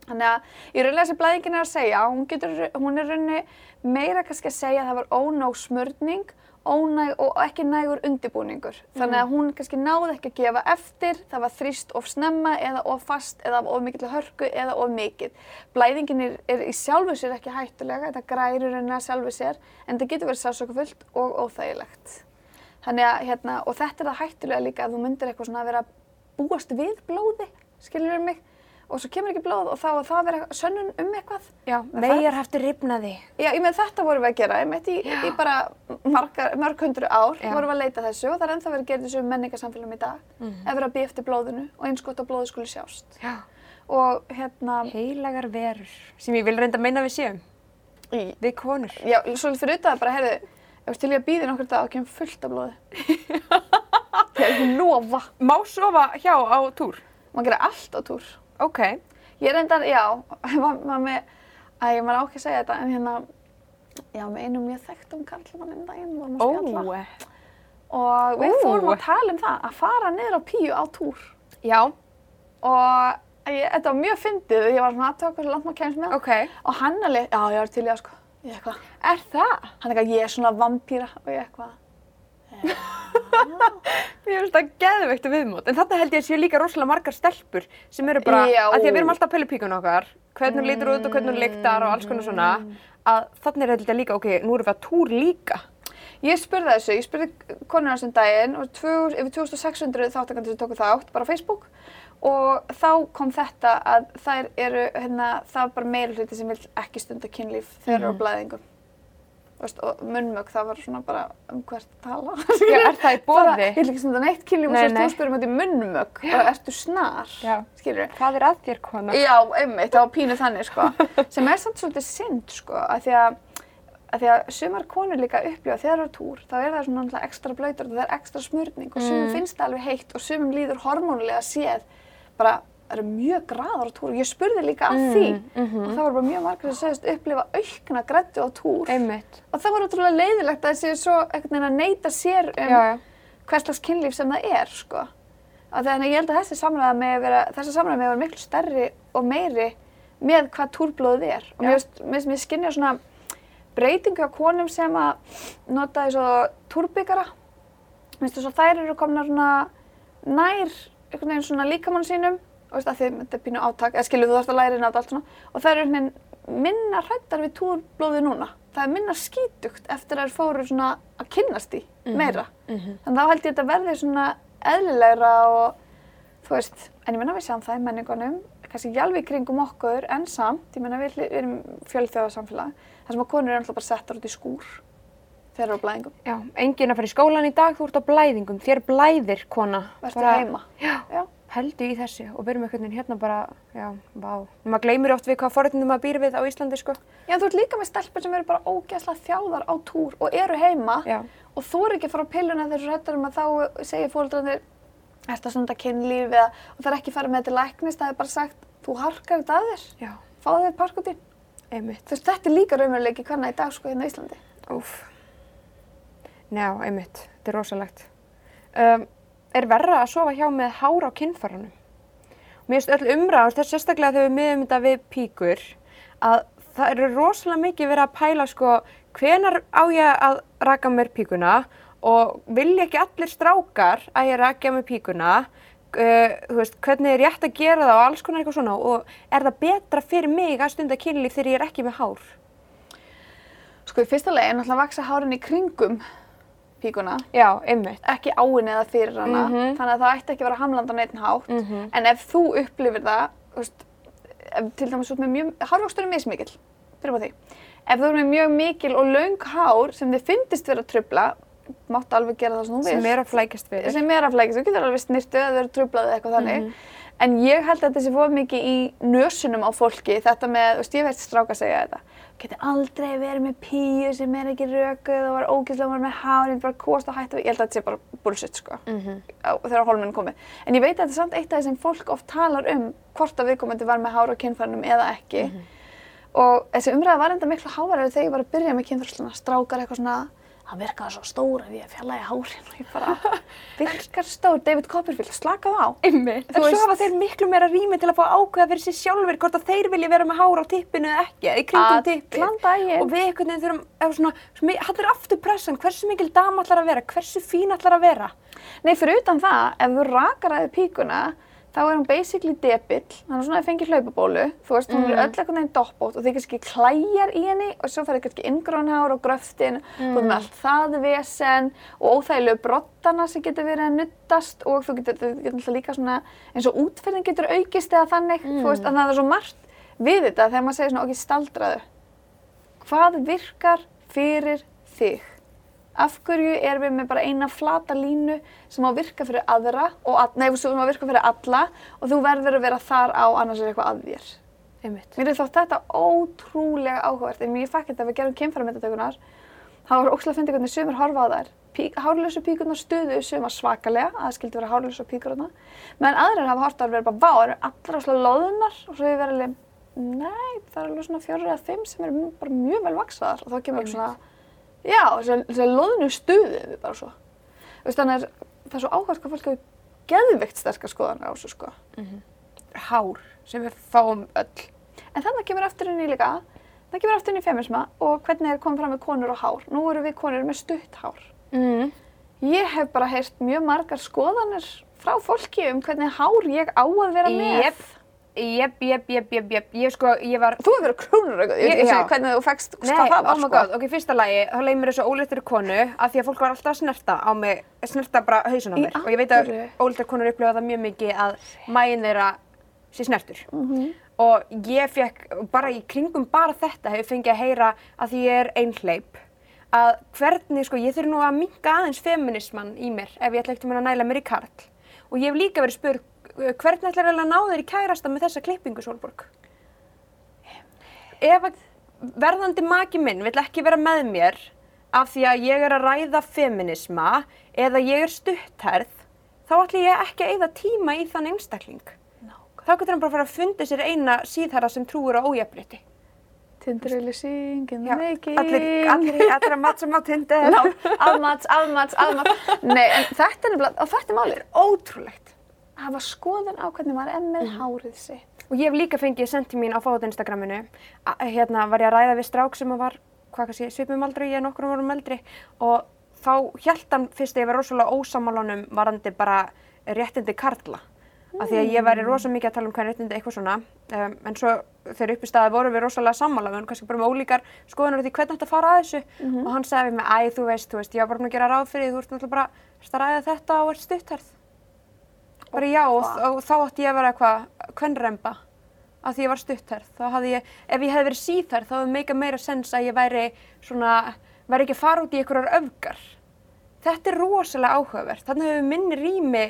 Þannig að í rauninlega sem blæðingin er að segja, hún, getur, hún er rauninni meira kannski að segja að það var ónóg smörning ónæg og ekki nægur undibúningur. Þannig að hún kannski náði ekki að gefa eftir, það var þrýst of snemma eða of fast eða of mikill hörku eða of mikið. Blæðingin er, er í sjálfu sér ekki hættulega, þetta grærir rauninni að sjálfu sér, en það getur verið sásokafullt og óþægilegt. Þannig að, hérna, og þetta er það hættulega líka að þú myndir eitthvað svona að vera búast við blóði, skilur mig, og svo kemur ekki blóð og þá að það vera sönnun um eitthvað.
Já, megar hafti rifnaði.
Já, ég með þetta vorum við að gera, ég með í, í bara margar, mörg hundru ár
Já.
vorum við að leita þessu og það er ennþá verið að gera þessu menningarsamfélagum í dag,
Mhm.
ef við að býja eftir blóðinu og eins gott að blóði skuli sjást.
Já.
Og hérna,
Heilagar verur. Sem ég vil reynda að meina við séum.
í,
Við konur.
já, svolítið fyrir auðvitað bara, heyrðu, ef til ég að býði nokkur dag og kemur fullt af blóði. Er ekki lofa.
Má sofa hjá á túr?
Maður gera allt á túr.
Ok.
Ég reyndar, já, var með, að ég maður á ekki að segja þetta, en hérna, já, með einum mjög þekktum karlmann einn daginn, vorum að spjalla. Og við
Ó.
fórum að tala um það, að fara niður á píu á túr.
Já,
Og ég, þetta var mjög fyndið, ég var svona aðtöða hversu langt maður kemst með.
ok.
Og hann alveg, já, ég var til í að sko, ég eitthvað,
Er það?
hann eitthvað, ég er svona vampýra og ég eitthvað.
Mér finnst það geðveikt viðmót. En þetta held ég að séu líka rosalega margar stelpur sem eru bara,
Já.
að því að við erum alltaf að pæla píkun okkar, hvernig hún lítur út og hvernig hún lyktar og alls konar svona, að þannig er þetta líka, ok, nú erum við að túr líka.
Ég spurði þessu, ég spurði konuna sem daginn og yfir 2600 þáttakandur sem tóku þátt, bara á Facebook og þá kom þetta að þær eru, hérna, það var bara meira hluti sem vil ekki stunda kynlíf þegar mm. eru á blæðingum. Veist, og munnmög, það var svona bara um hvert tala.
Já, er það í bóði?
Ég vil ekki stunda neitt kynlíf og
Nei,
svo
nei.
þú spyrum þetta í munnmög, bara ertu snar,
Já.
skilur
Hvað er að þér, kona?
Já, einmitt, það var pínu þannig sko, sem er samt svolítið synd sko, að því að, að því að sumar konur líka upplifa þegar það er túr, þá er það svona ekstra blöytur og það er ekstra smörning og sumum
Mm.
finnst það alveg heitt og sumum líður hormónulega séð, bara eru mjög graðar á túr og ég spurði líka að því
mhm.
og það voru bara mjög margir sem segist upplifa aukna grættu á túr
Einmitt.
og það var ótrúlega leiðilegt að það sé svo einhvern veginn að neyta sér um hvers slags kynlíf sem það er sko. Þannig ég held að þessi samræða með að vera, þessi samræða með að vera miklu stærri og meiri með hvað túrblóðið er. Og mér finnst, mér skynja svona breytingu á konum sem að nota þessu túrbygara. Mér finnst þess að þær eru komna svona nær einhvern veginn svona líkamann sínum veist að þetta er pínu átak, eða skilur þú þarfst að læra inn á þetta allt svona og þær eru minna hrættar við túrblóðið núna. Það er minna skítugt eftir að þær fóru svona að kynnast í meira.
Mhm.
Þannig þá held ég að þetta verði svona eðlilegra og þú veist, en ég menna við sjáum það í menningunum, kannski ekki alveg í kringum okkur en samt, ég menna við, erum fjölþjóðarsamfélag, þar sem að konur eru alltaf bara settar út í skúr þegar eru á blæðingum.
Já, enginn að fara í skólan í dag, þú ert á blæðingum, þér blæðir, kona.
Vertu
Bara
heima.
Já.
Já.
Heldu í þessu og verum einhvern veginn hérna bara, já, vá. Maður gleymir oft við hvað forréttindum maður býr við á Íslandi, sko.
Já, þú ert líka með stelpur sem eru bara ógeðslega þjáðar á túr og eru heima
Já.
og þú eru ekki að fara á pilluna þegar þú rættar um að þá segja fólkdrarnir ert að stunda kynlíf eða og það er ekki farið með þetta til læknis, það er bara sagt þú harkar þetta að þér,
Já,
fáðu þér parkutín.
einmitt.
Þú veist, þetta er líka raunveruleiki hvernig í dag sko hérna Íslandi.
Úf. Já, einmitt. Þetta er rosalegt. Um, er verra að sofa hjá með hár á kinnfarunum? Mér finnst öll umræðast, þess sérstaklega þegar við miðum þetta við píkur, að það eru rosalega mikið verið að pæla sko hvenar á ég að raka mér píkuna og vilja ekki allir strákar að ég raka mér píkuna, uh, veist, hvernig er rétt að gera það og alls konar eitthvað svona og er það betra fyrir mig að stunda kynlíf þegar ég er ekki með hár?
Sko í fyrsta legi er náttúrulega að vaksa hárin í kringum píkuna,
Já,
ekki á henni eða fyrir hana,
Mhm.
þannig að það ætti ekki að vera hamlanda neitt hátt.
Mhm.
En ef þú upplifir það, veist, til dæmis út með mjög, hárvöxtur er því. Ef þú er með mjög mikil og löng hár sem þið finnist vera trubla, máttu alveg gera það sem þú vilt.
Sem er að flækjast fyrir.
sem er að flækja, þú getur alveg snirtu eða þau eru trublaði eða eitthvað þannig.
Mhm.
En ég held að þetta sé fóð mikið í nösunum á fólki, þetta með, þú veist, ég veit stráka segja þetta. Geti aldrei verið með píu sem er ekki rökuð og var ógeðslega var með hárinn, bara kost og hættu. Ég held að þetta sé bara bullshit, sko,
Mhm.
á- þegar hólminn komið. En ég veit að þetta er samt eitt af því sem fólk oft talar um hvort að viðkomandi var með hár á kynfærnum eða ekki. Og þessi umræða var enda miklu hávaræður þegar ég var að byrja með kynþrösluna. Strákar eitthvað svona, hann virkaði svo stór ef ég fjallaði hárin og ég bara, virkar stór, David Copperfield, slakað á.
Einmitt.
Þú
En svo
veist-
hafa þeir miklu meira rými til að fá ákveða fyrir sér sjálfur hvort að þeir vilja vera með hár á tippinu eða ekki, eða í kringum tippið.
Allan daginn.
Og við einhvern veginn þurfum, eða svona, hann er aftur pressan, hversu mikil dama ætlar að vera, hversu fín ætlar að vera.
Nei, fyrir utan það, ef þú rakar aðeins píkuna, þá er hún basically debill, hann er svona að fengi hlaupabólu, þú veist, hún er öll einhvern veginn doppótt og þið kannski klæjar í henni og svo færði kannski inngrónhár og gröftin, þú erum með allt það vesen og óþægilegu brottana sem getur verið að nuttast og þú getur, þú getur alltaf líka svona, eins og útferðin getur aukist eða þannig, þú veist, að það er svo margt við þetta þegar maður segir svona, ok, staldraðu. Hvað virkar fyrir þig? Af hverju erum við með bara eina flata línu sem á að virka fyrir aðra og að, nei, sem á að virka fyrir alla og þú verður að vera þar á annars er eitthvað að þér.
Einmitt.
Mér er þótt þetta ótrúlega áhugavert. En ég fæk þetta að við gerum kynfæramyndatökunar. Það var ókslega að finna hvernig sumir horfa á þær. Pík, hárlösu píkurnar stuðu sumar svakalega, að það skildi vera hárlösu píkur þarna. Meðan aðrir hafa hort að vera bara, vá, eru allra slá loðunar og svo hefur verið alveg, nei, það eru alveg svona fjórir eða fimm sem eru bara mjög vel vaksaðar og þá kemur eitthvað svona, já, þessar loðnu stuðu við bara svo. Veist, þannig að það er svo áhugavert hvað fólk hefur geðvikt sterkar skoðanar á þessu sko.
Hár, sem við fáum öll.
En þannig kemur aftur inn í líka, það kemur aftur inn í feminisma og hvernig er komið fram með konur og hár. Nú eru við konur með stutt hár.
Mm.
Ég hef bara heyrt mjög margar skoðanir frá fólki um hvernig hár ég á að vera með.
Jep. Jep, jep, jep, jep, jep, ég sko, ég var...
Þú hefur verið krónurökuð, ég veit ekki hvernig þú fegst,
Nei,
hvað það var,
oh my god, ok, fyrsta lagi, þá leið mér þessu óleittur konu af því að fólk var alltaf að snerta á mig, snerta bara hausin á mér. Og ég veit að óleittur konur upplifa það mjög mikið að mægin þeirra sé snertur.
Mhm.
og ég fekk, bara í kringum bara þetta hefur fengið að heyra að því ég er einhleip að hvernig, sko, ég þurfi nú að minka aðeins feminisman í mér ef ég ætla ekkert að næla mér í karl. Og ég hef líka verið spurð uh, hvernig ætlar að ná þér í kærasta með þessa klippingu, Sólborg? ef verðandi maki minn vill ekki vera með mér af því að ég er að ræða feminisma eða ég er stutthærð, þá ætlum ég ekki að eyða tíma í þann einstakling. Þá getur hann bara að fara að fundi sér eina síðhæra sem trúur á ójafnrétti.
Tindurili syngin mikið.
allir, allir, allir að matsa á tindir.
Ná, afmats, afmats, afmats. Nei, en þetta er nefnilega, og þetta er málið.
Ótrúlegt.
Hafa skoðun á hvernig maður er með hárið sitt.
Og ég hef líka fengið sendi mín á fót Instagraminu. A- Hérna var ég að ræða við strák sem var, hvað kannski, svipum aldrei, ég er nokkur um eldri. Og þá hjælt hann fyrst að ég var rosalega ósamálanum varandi bara réttindi karla. Af því að ég væri rosalega mikið að tala um hvernig réttindi eitthvað svona. Um, en svo þegar upp í staði vorum við rosalega sammála, við erum kannski bara með ólíkar skoðunar því hvernig þetta fara að þessu. Og hann við mig, æ, þú veist, þú veist, ég var bara að gera ráð fyrir því, þú ert náttúrulega bara að ræða þetta og ert stutthærð. Bara já, og, og þá átti ég að vera eitthvað kvennremba að því ég var stutthærð. Þá hafði ég, ef ég hefði verið síðhærð þá hefði meika meira sens að ég væri svona, væri ekki að fara út í einhverjar öfgar. Þetta er rosalega áhugavert. Þannig hefur minni rými,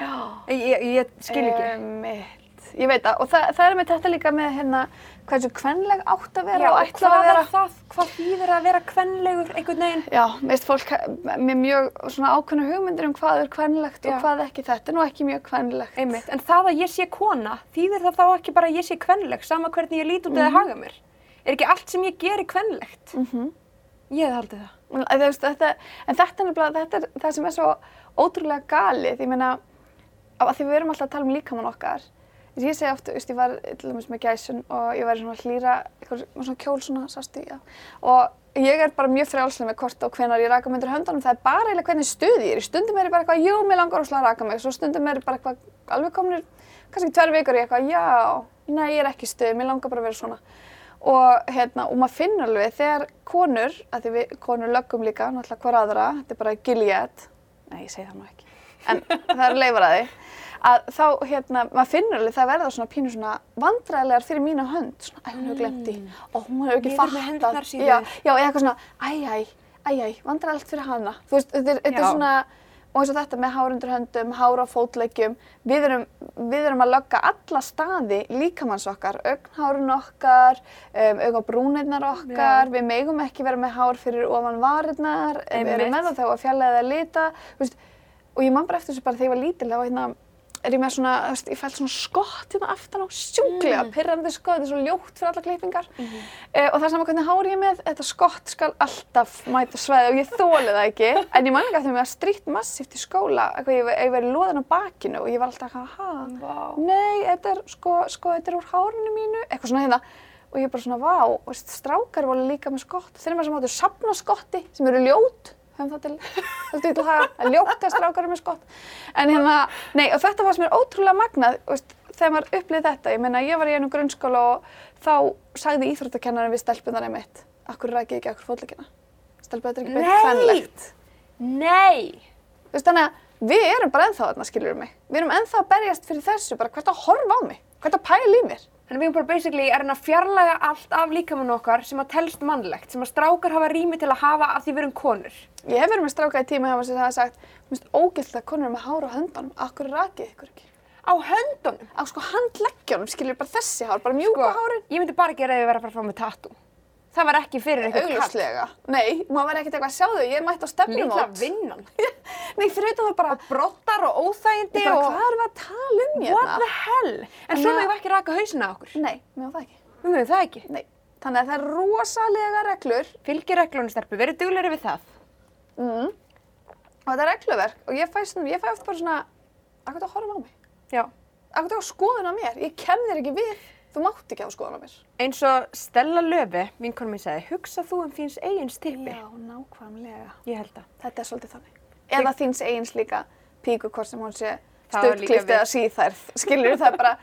ég, ég, ég skil ekki.
Mitt. Ég veit það, og það, það er með þetta líka með hérna, hvað þessu kvenleg átt að vera
Já,
og
hvað
að vera.
er það, hvað þýðir að vera kvenlegur einhvern veginn?
Já, veist fólk með mjög svona ákveðna hugmyndir um hvað er kvenlegt
Já.
og hvað ekki. Þetta er nú ekki mjög kvenlegt.
Einmitt, en það að ég sé kona, þýðir það þá ekki bara að ég sé kvenleg, sama hvernig ég lít út eða haga mér? Er ekki allt sem ég geri kvenlegt?
Mm
Ég hef haldið það.
En, veist, þetta, en þetta er nefnilega, þetta er það sem er svo ótrúlega galið. Ég meina, af því við erum alltaf að tala um líkamann okkar. Ég segi oft, þú veist, ég var dæmis með gæsun og ég var svona hlýra, eitthvað með svona kjól svona, sástu, já. Og ég er bara mjög frjálslega með hvort og hvenar ég raka mig undir höndunum. Það er bara eiginlega hvernig stuði ég er. Stundum er ég bara eitthvað, jú, mér langar óslega að raka mig. Svo stundum er ég bara eitthvað, alveg komnir, kannski tverr vikur í eitthvað, já, nei, ég er ekki stuði, mér langar bara að vera svona. Og, hérna, og maður finnur alveg þegar konur, að því við konur löggum líka, náttúrulega hver aðra, þetta er bara Gilead, nei ég segi það nú ekki, en það er leifar að að þá, hérna, maður finnur alveg það verða svona pínu svona vandræðilegar fyrir mína hönd, svona, æ, hún hefur glemt því, og hún hefur ekki fattað,
síður.
já, já, eða eitthvað svona, æ, æ, æ, æ, vandræðilegt fyrir hana, þú veist, þetta er, þetta er
Já.
svona, og eins og þetta með hár undir höndum, hár á fótleggjum, við erum, við erum að lögga alla staði líkamanns okkar, augnhárun okkar, um, augabrúnirnar okkar, við megum ekki vera með hár fyrir ofan varirnar, við erum með það þegar að fjalla eða lita, þú veist, og ég man bara eftir þessu bara þegar ég var lítil, þá hérna, er ég með svona, þú veist, ég fælt svona skott hérna aftan á, sjúklega, mm. pirrandi skott, þetta er svo ljótt fyrir alla klippingar. Eh, og það er sama hvernig hár ég er með, þetta skott skal alltaf mæta svæði og ég þóli það ekki. En ég man ekki eftir mig að strýtt massíft í skóla, eitthvað ég, ég verið loðin á bakinu og ég var alltaf eitthvað, ha,
Vá.
nei, þetta er, sko, sko, þetta er úr hárinu mínu, eitthvað svona hérna. Og ég bara svona, vá, strákar voru líka með skott. Þeir eru með sem áttu safna skotti sem eru ljót, höfum það til, til að ljóta strákar eru með skott. En hérna, nei, og þetta var sem er ótrúlega magnað, veist, þegar maður upplýði þetta. Ég meina, ég var í einu grunnskóla og þá sagði íþróttakennarinn við stelpunar einmitt, akkur rækið ekki akkur fótleikina. Stelpu, þetta er ekki beint
Nei.
kvenlegt.
Nei!
Þú veist, þannig að við erum bara ennþá þarna, skiljur mig. Við erum ennþá að berjast fyrir þessu, bara hvert að horfa á mig, hvert að pæla í mér.
Þannig við erum bara basically að reyna að fjarlæga allt af líkamann okkar sem að telst mannlegt, sem að strákar hafa rými til að hafa að því við erum konur.
Ég hef verið með stráka í tíma mér sem hafa sagt, mér finnst ógilt að konur eru með hár á höndunum, akkur rakið ykkur ekki.
Á höndunum!
Á sko handleggjónum, skiljur bara þessi hár, bara mjúka hárin.
ég myndi bara gera ef ég verið að fara að fá með tattoo. Það var ekki fyrir eitthvað kall.
Augljóslega. Nei, maður verði ekkert eitthvað að sjá þau, ég mætti á
Lilla
stefnumót.
vinnan.
Nei, fyrir þetta var bara,
Brottar og óþægindi og...
hvað erum við að tala um
What
hérna?
the hell? En svo við ekki raka hausina á okkur.
Nei, mér var það ekki.
Við mögum það ekki.
Nei. Þannig að það er rosalega reglur
Fylgir reglunum sterfi, verið duglegri við það.
mm. og þetta er regluverk og ég fæ, stundum, ég fæ oft bara svona, þú mátt ekki hafa skoðun á mér.
Eins og Stella Löfi, vinkonu mín sagði, hugsa þú um þíns eigin styrpi.
Já, nákvæmlega.
Ég held það.
Þetta er svolítið þannig. Eða þíns eigins líka píku hvort sem hún sé
við.
eða síðærð. Skilur það er bara,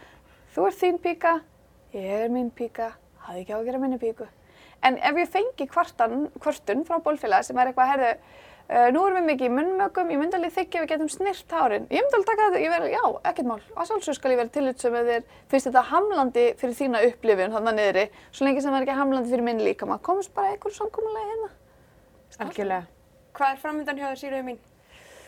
þú ert þín píka, ég er mín píka, hafði ekki á að gera minni píku. En ef ég fengi kvartan, kvartun frá bólfélag sem er eitthvað, herðu, uh, nú erum við mikið í munnmögum, ég myndi alveg þykja að við getum snirrt hárin. Ég myndi alveg taka þetta, ég verði, já, ekkert mál, að sjálfsög skal ég vera tillut sem þér finnst þetta hamlandi fyrir þína upplifun þannig niðri, svo lengi sem það er ekki hamlandi fyrir minn líka, maður komast bara einhverju samkómulegi hérna.
Algjörlega. Hvað er framöndan hjá þér Sigurður mín?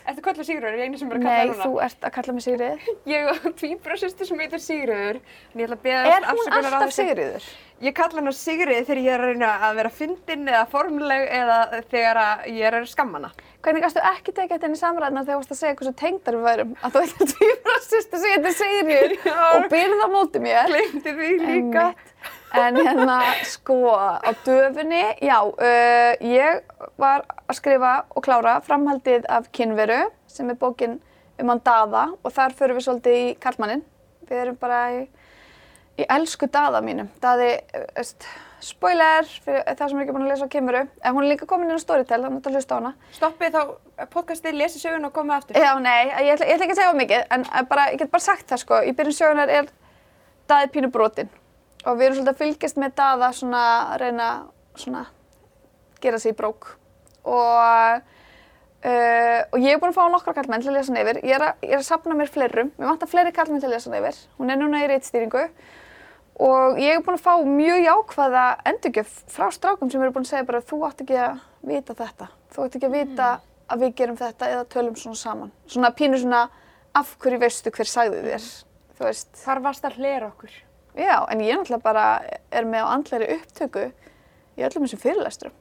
Ertu kallað Sigurður? Er ég eini sem er að kalla
Nei,
þér núna?
þú ert að kalla mig Sigrið.
Ég og tvíbra sýstur sem heitir Sigurður. En ég ætla að beða
Er hún alltaf Sigriður?
Ég kalla hann Sigurði þegar ég er að reyna að vera fyndin eða formleg eða þegar ég er að skamma hana.
Hvernig gæstu ekki tekið þetta inn í samræðina þegar þú varst að segja hversu tengdar við værum? Að þú eitthvað tvíbra sýstu sem heitir Sigriður
Já.
og byrða móti mér. En hérna, sko, á döfunni, já, uh, ég var að skrifa og klára framhaldið af Kynveru, sem er bókin um hann Daða og þar förum við svolítið í Karlmannin. Við erum bara í, í elsku Daða mínum. Daði, veist, spoiler fyrir það sem er ekki búin að lesa á Kynveru, en hún er líka komin inn á Storytel, þannig að hlusta á hana.
Stoppið þá podcastið, lesi sögun og komið aftur.
Já, nei, ég ætla, ég ætla ekki að segja mikið, en uh, bara, ég get bara sagt það, sko, í byrjun sögunar er Daði pínu brotinn og við erum svolítið að fylgjast með svona að reyna svona gera sig í brók og, uh, og ég er búin að fá nokkra kallmenn til að lesa hann yfir. Ég er að, ég er að sapna mér fleirum, mér vantar fleiri kallmenn til að lesa hann yfir. Hún er núna í reitstýringu og ég er búin að fá mjög jákvæða endurgjöf frá strákum sem eru búin að segja bara þú átt ekki að vita þetta, þú átt ekki að vita að við gerum þetta eða tölum svona saman. Svona pínu svona af hverju veistu hver sagði þér, þú veist.
Þar varst að hlera okkur.
Já, en ég náttúrulega bara er með á andleiri upptöku í öllum þessum fyrirlesturum.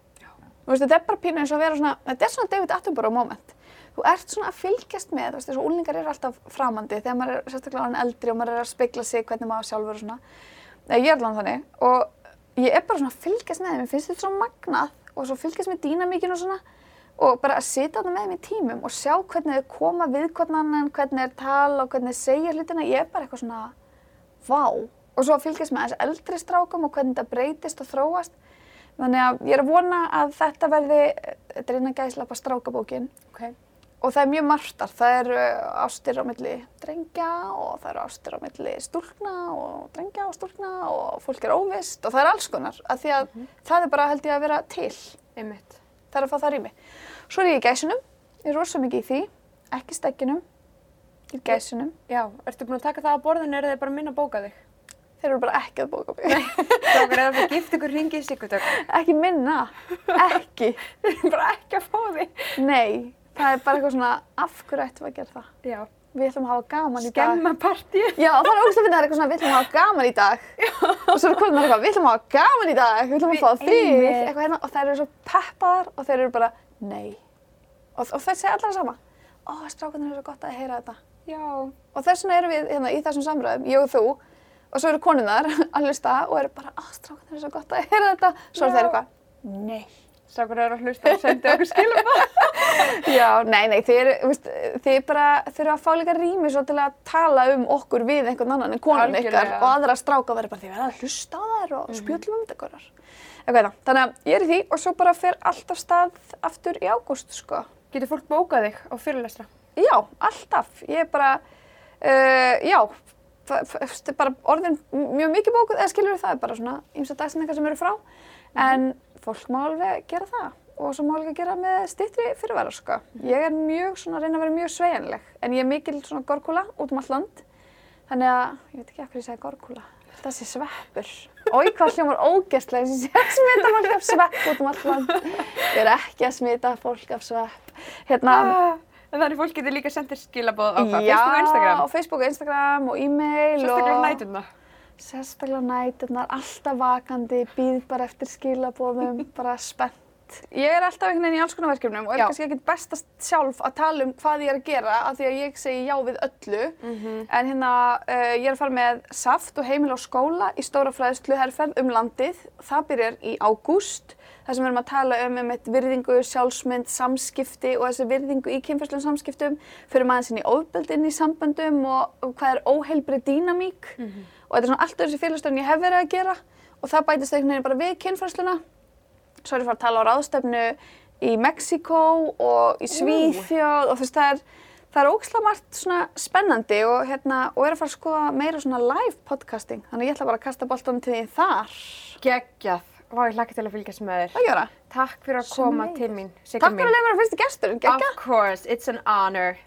Þú veist, þetta er bara pínu eins og að vera svona, þetta er svona David Attenborough moment. Þú ert svona að fylgjast með, þú veist, þessu úlingar eru alltaf framandi þegar maður er sérstaklega orðinn eldri og maður er að spegla sig hvernig maður sjálfur og svona. Ég er alveg þannig og ég er bara svona að fylgjast með þeim, mér finnst þetta svo magnað og svo fylgjast með dýnamíkinu og svona og bara að sitja þarna með þeim í tímum og sjá hvernig þau koma við hvern annan, hvernig þeir tala og hvernig þeir segja hlutina, ég er bara eitthvað svona, vá. Og svo að fylgjast með þessi eldri strákum og hvernig þetta breytist og þróast. Þannig að ég er að vona að þetta verði, þetta er innan gæslappa strákabókin
Okay.
og það er mjög margtar. Það eru ástir á milli drengja og það eru ástir á milli stúlkna og drengja og stúlkna og fólk er óvist og það er alls konar. Af því að það er bara held ég að vera til.
Einmitt.
Það er að fá það rými. Svo er ég í gæsunum, ég er rosa mikið í því, ekki stekkinum, í gæsunum.
Já, ertu búin að taka það á borðinu eða er þið bara að minna að bóka þig?
Þeir eru bara ekki að bóka mig.
Strákar, eða það gift ykkur ringi í Sigurðök.
ekki minna, ekki.
Þeir eru bara ekki að fá þig.
Nei, það er bara eitthvað svona, af hverju ættum að gera það?
Já.
Við ætlum að hafa gaman í dag.
Skemma partíð.
Já, það er ógst að finna það er eitthvað svona, við ætlum að hafa gaman í dag. og svo er komin eitthvað, við ætlum að hafa gaman í dag, við ætlum að fá þig, eitthvað hérna. Og þær eru svo peppaðar og þeir þeir er svo eru konunnar að hlusta og eru bara, að strákarnir er svo gott að heyra þetta. Svo
Já.
þeir eitthvað, nei.
Strákar eru að hlusta og sendi okkur skilabóð.
Já, nei, nei, þið er bara, eru að fá líka rými svo til að tala um okkur við einhvern annan en konun ykkar og aðra stráka verður bara því að verða að hlusta á þær og spjöllum um þetta. Eitthvað. Þannig að ég er í því og svo bara fer allt af stað aftur í ágúst, sko.
Getur fólk bókað þig á fyrirlestra?
Já, alltaf. Ég er bara, uh, já, það er bara orðin mjög mikið bókuð, eða skilur það er bara svona ýmsa dagsinningar sem eru frá, en fólk má alveg gera það og svo má alveg gera með styttri fyrirvara, sko. Ég er mjög svona að reyna að vera mjög sveigjanleg, en ég er mikil svona gorkúla út um allt land, þannig að, ég veit ekki af hverju ég segi gorkúla, það sé sveppur. Ói, hvað hljómar að ég sé að smita fólk af svepp út um allt land. Ég er ekki að smita fólk af svepp. Hérna,
Ah, en þannig fólk getur líka sendir skilabóð á hvað?
Já,
Facebook og Instagram?
á Facebook og Instagram og e-mail
Sérstaklega
og...
nætuna.
Sérstaklega næturnar, alltaf vakandi, býð bara eftir skilabóðum, bara spennt. Ég er alltaf einhvern veginn í alls konar verkefnum og er
Já.
kannski ekkert bestast sjálf að tala um hvað ég er að gera af því að ég segi já við öllu. En hérna, uh, ég er að fara með saft og heimil á skóla í stóra fræðsluherferð um landið. Það byrjar í ágúst. Það sem við erum að tala um um virðingu, sjálfsmynd, samskipti og þessi virðingu í kynferðslegum samskiptum. Fyrir maður inn í ofbeldi inn í samböndum og, hvað er óheilbrið dýnamík. Og þetta er svona allt öðru sem félagstöðun ég hef verið að gera og það bætist einhvern veginn bara við kynferðsluna. Svo er ég að tala á ráðstefnu í Mexíkó og í Svíþjóð og þú veist það er, það er ógislega margt svona spennandi og, hérna, og er að fara að skoða meira svona live podcasting. Þannig ég ætla bara að kasta boltanum til því þar.
Geggjað. Vá, ég hlakka til að fylgjast með þér.
Það gera.
Takk fyrir að koma til mín,
Takk
mín.
fyrir að leiða mér að fyrstu gestur. Gekka.
Of course, it's an honor.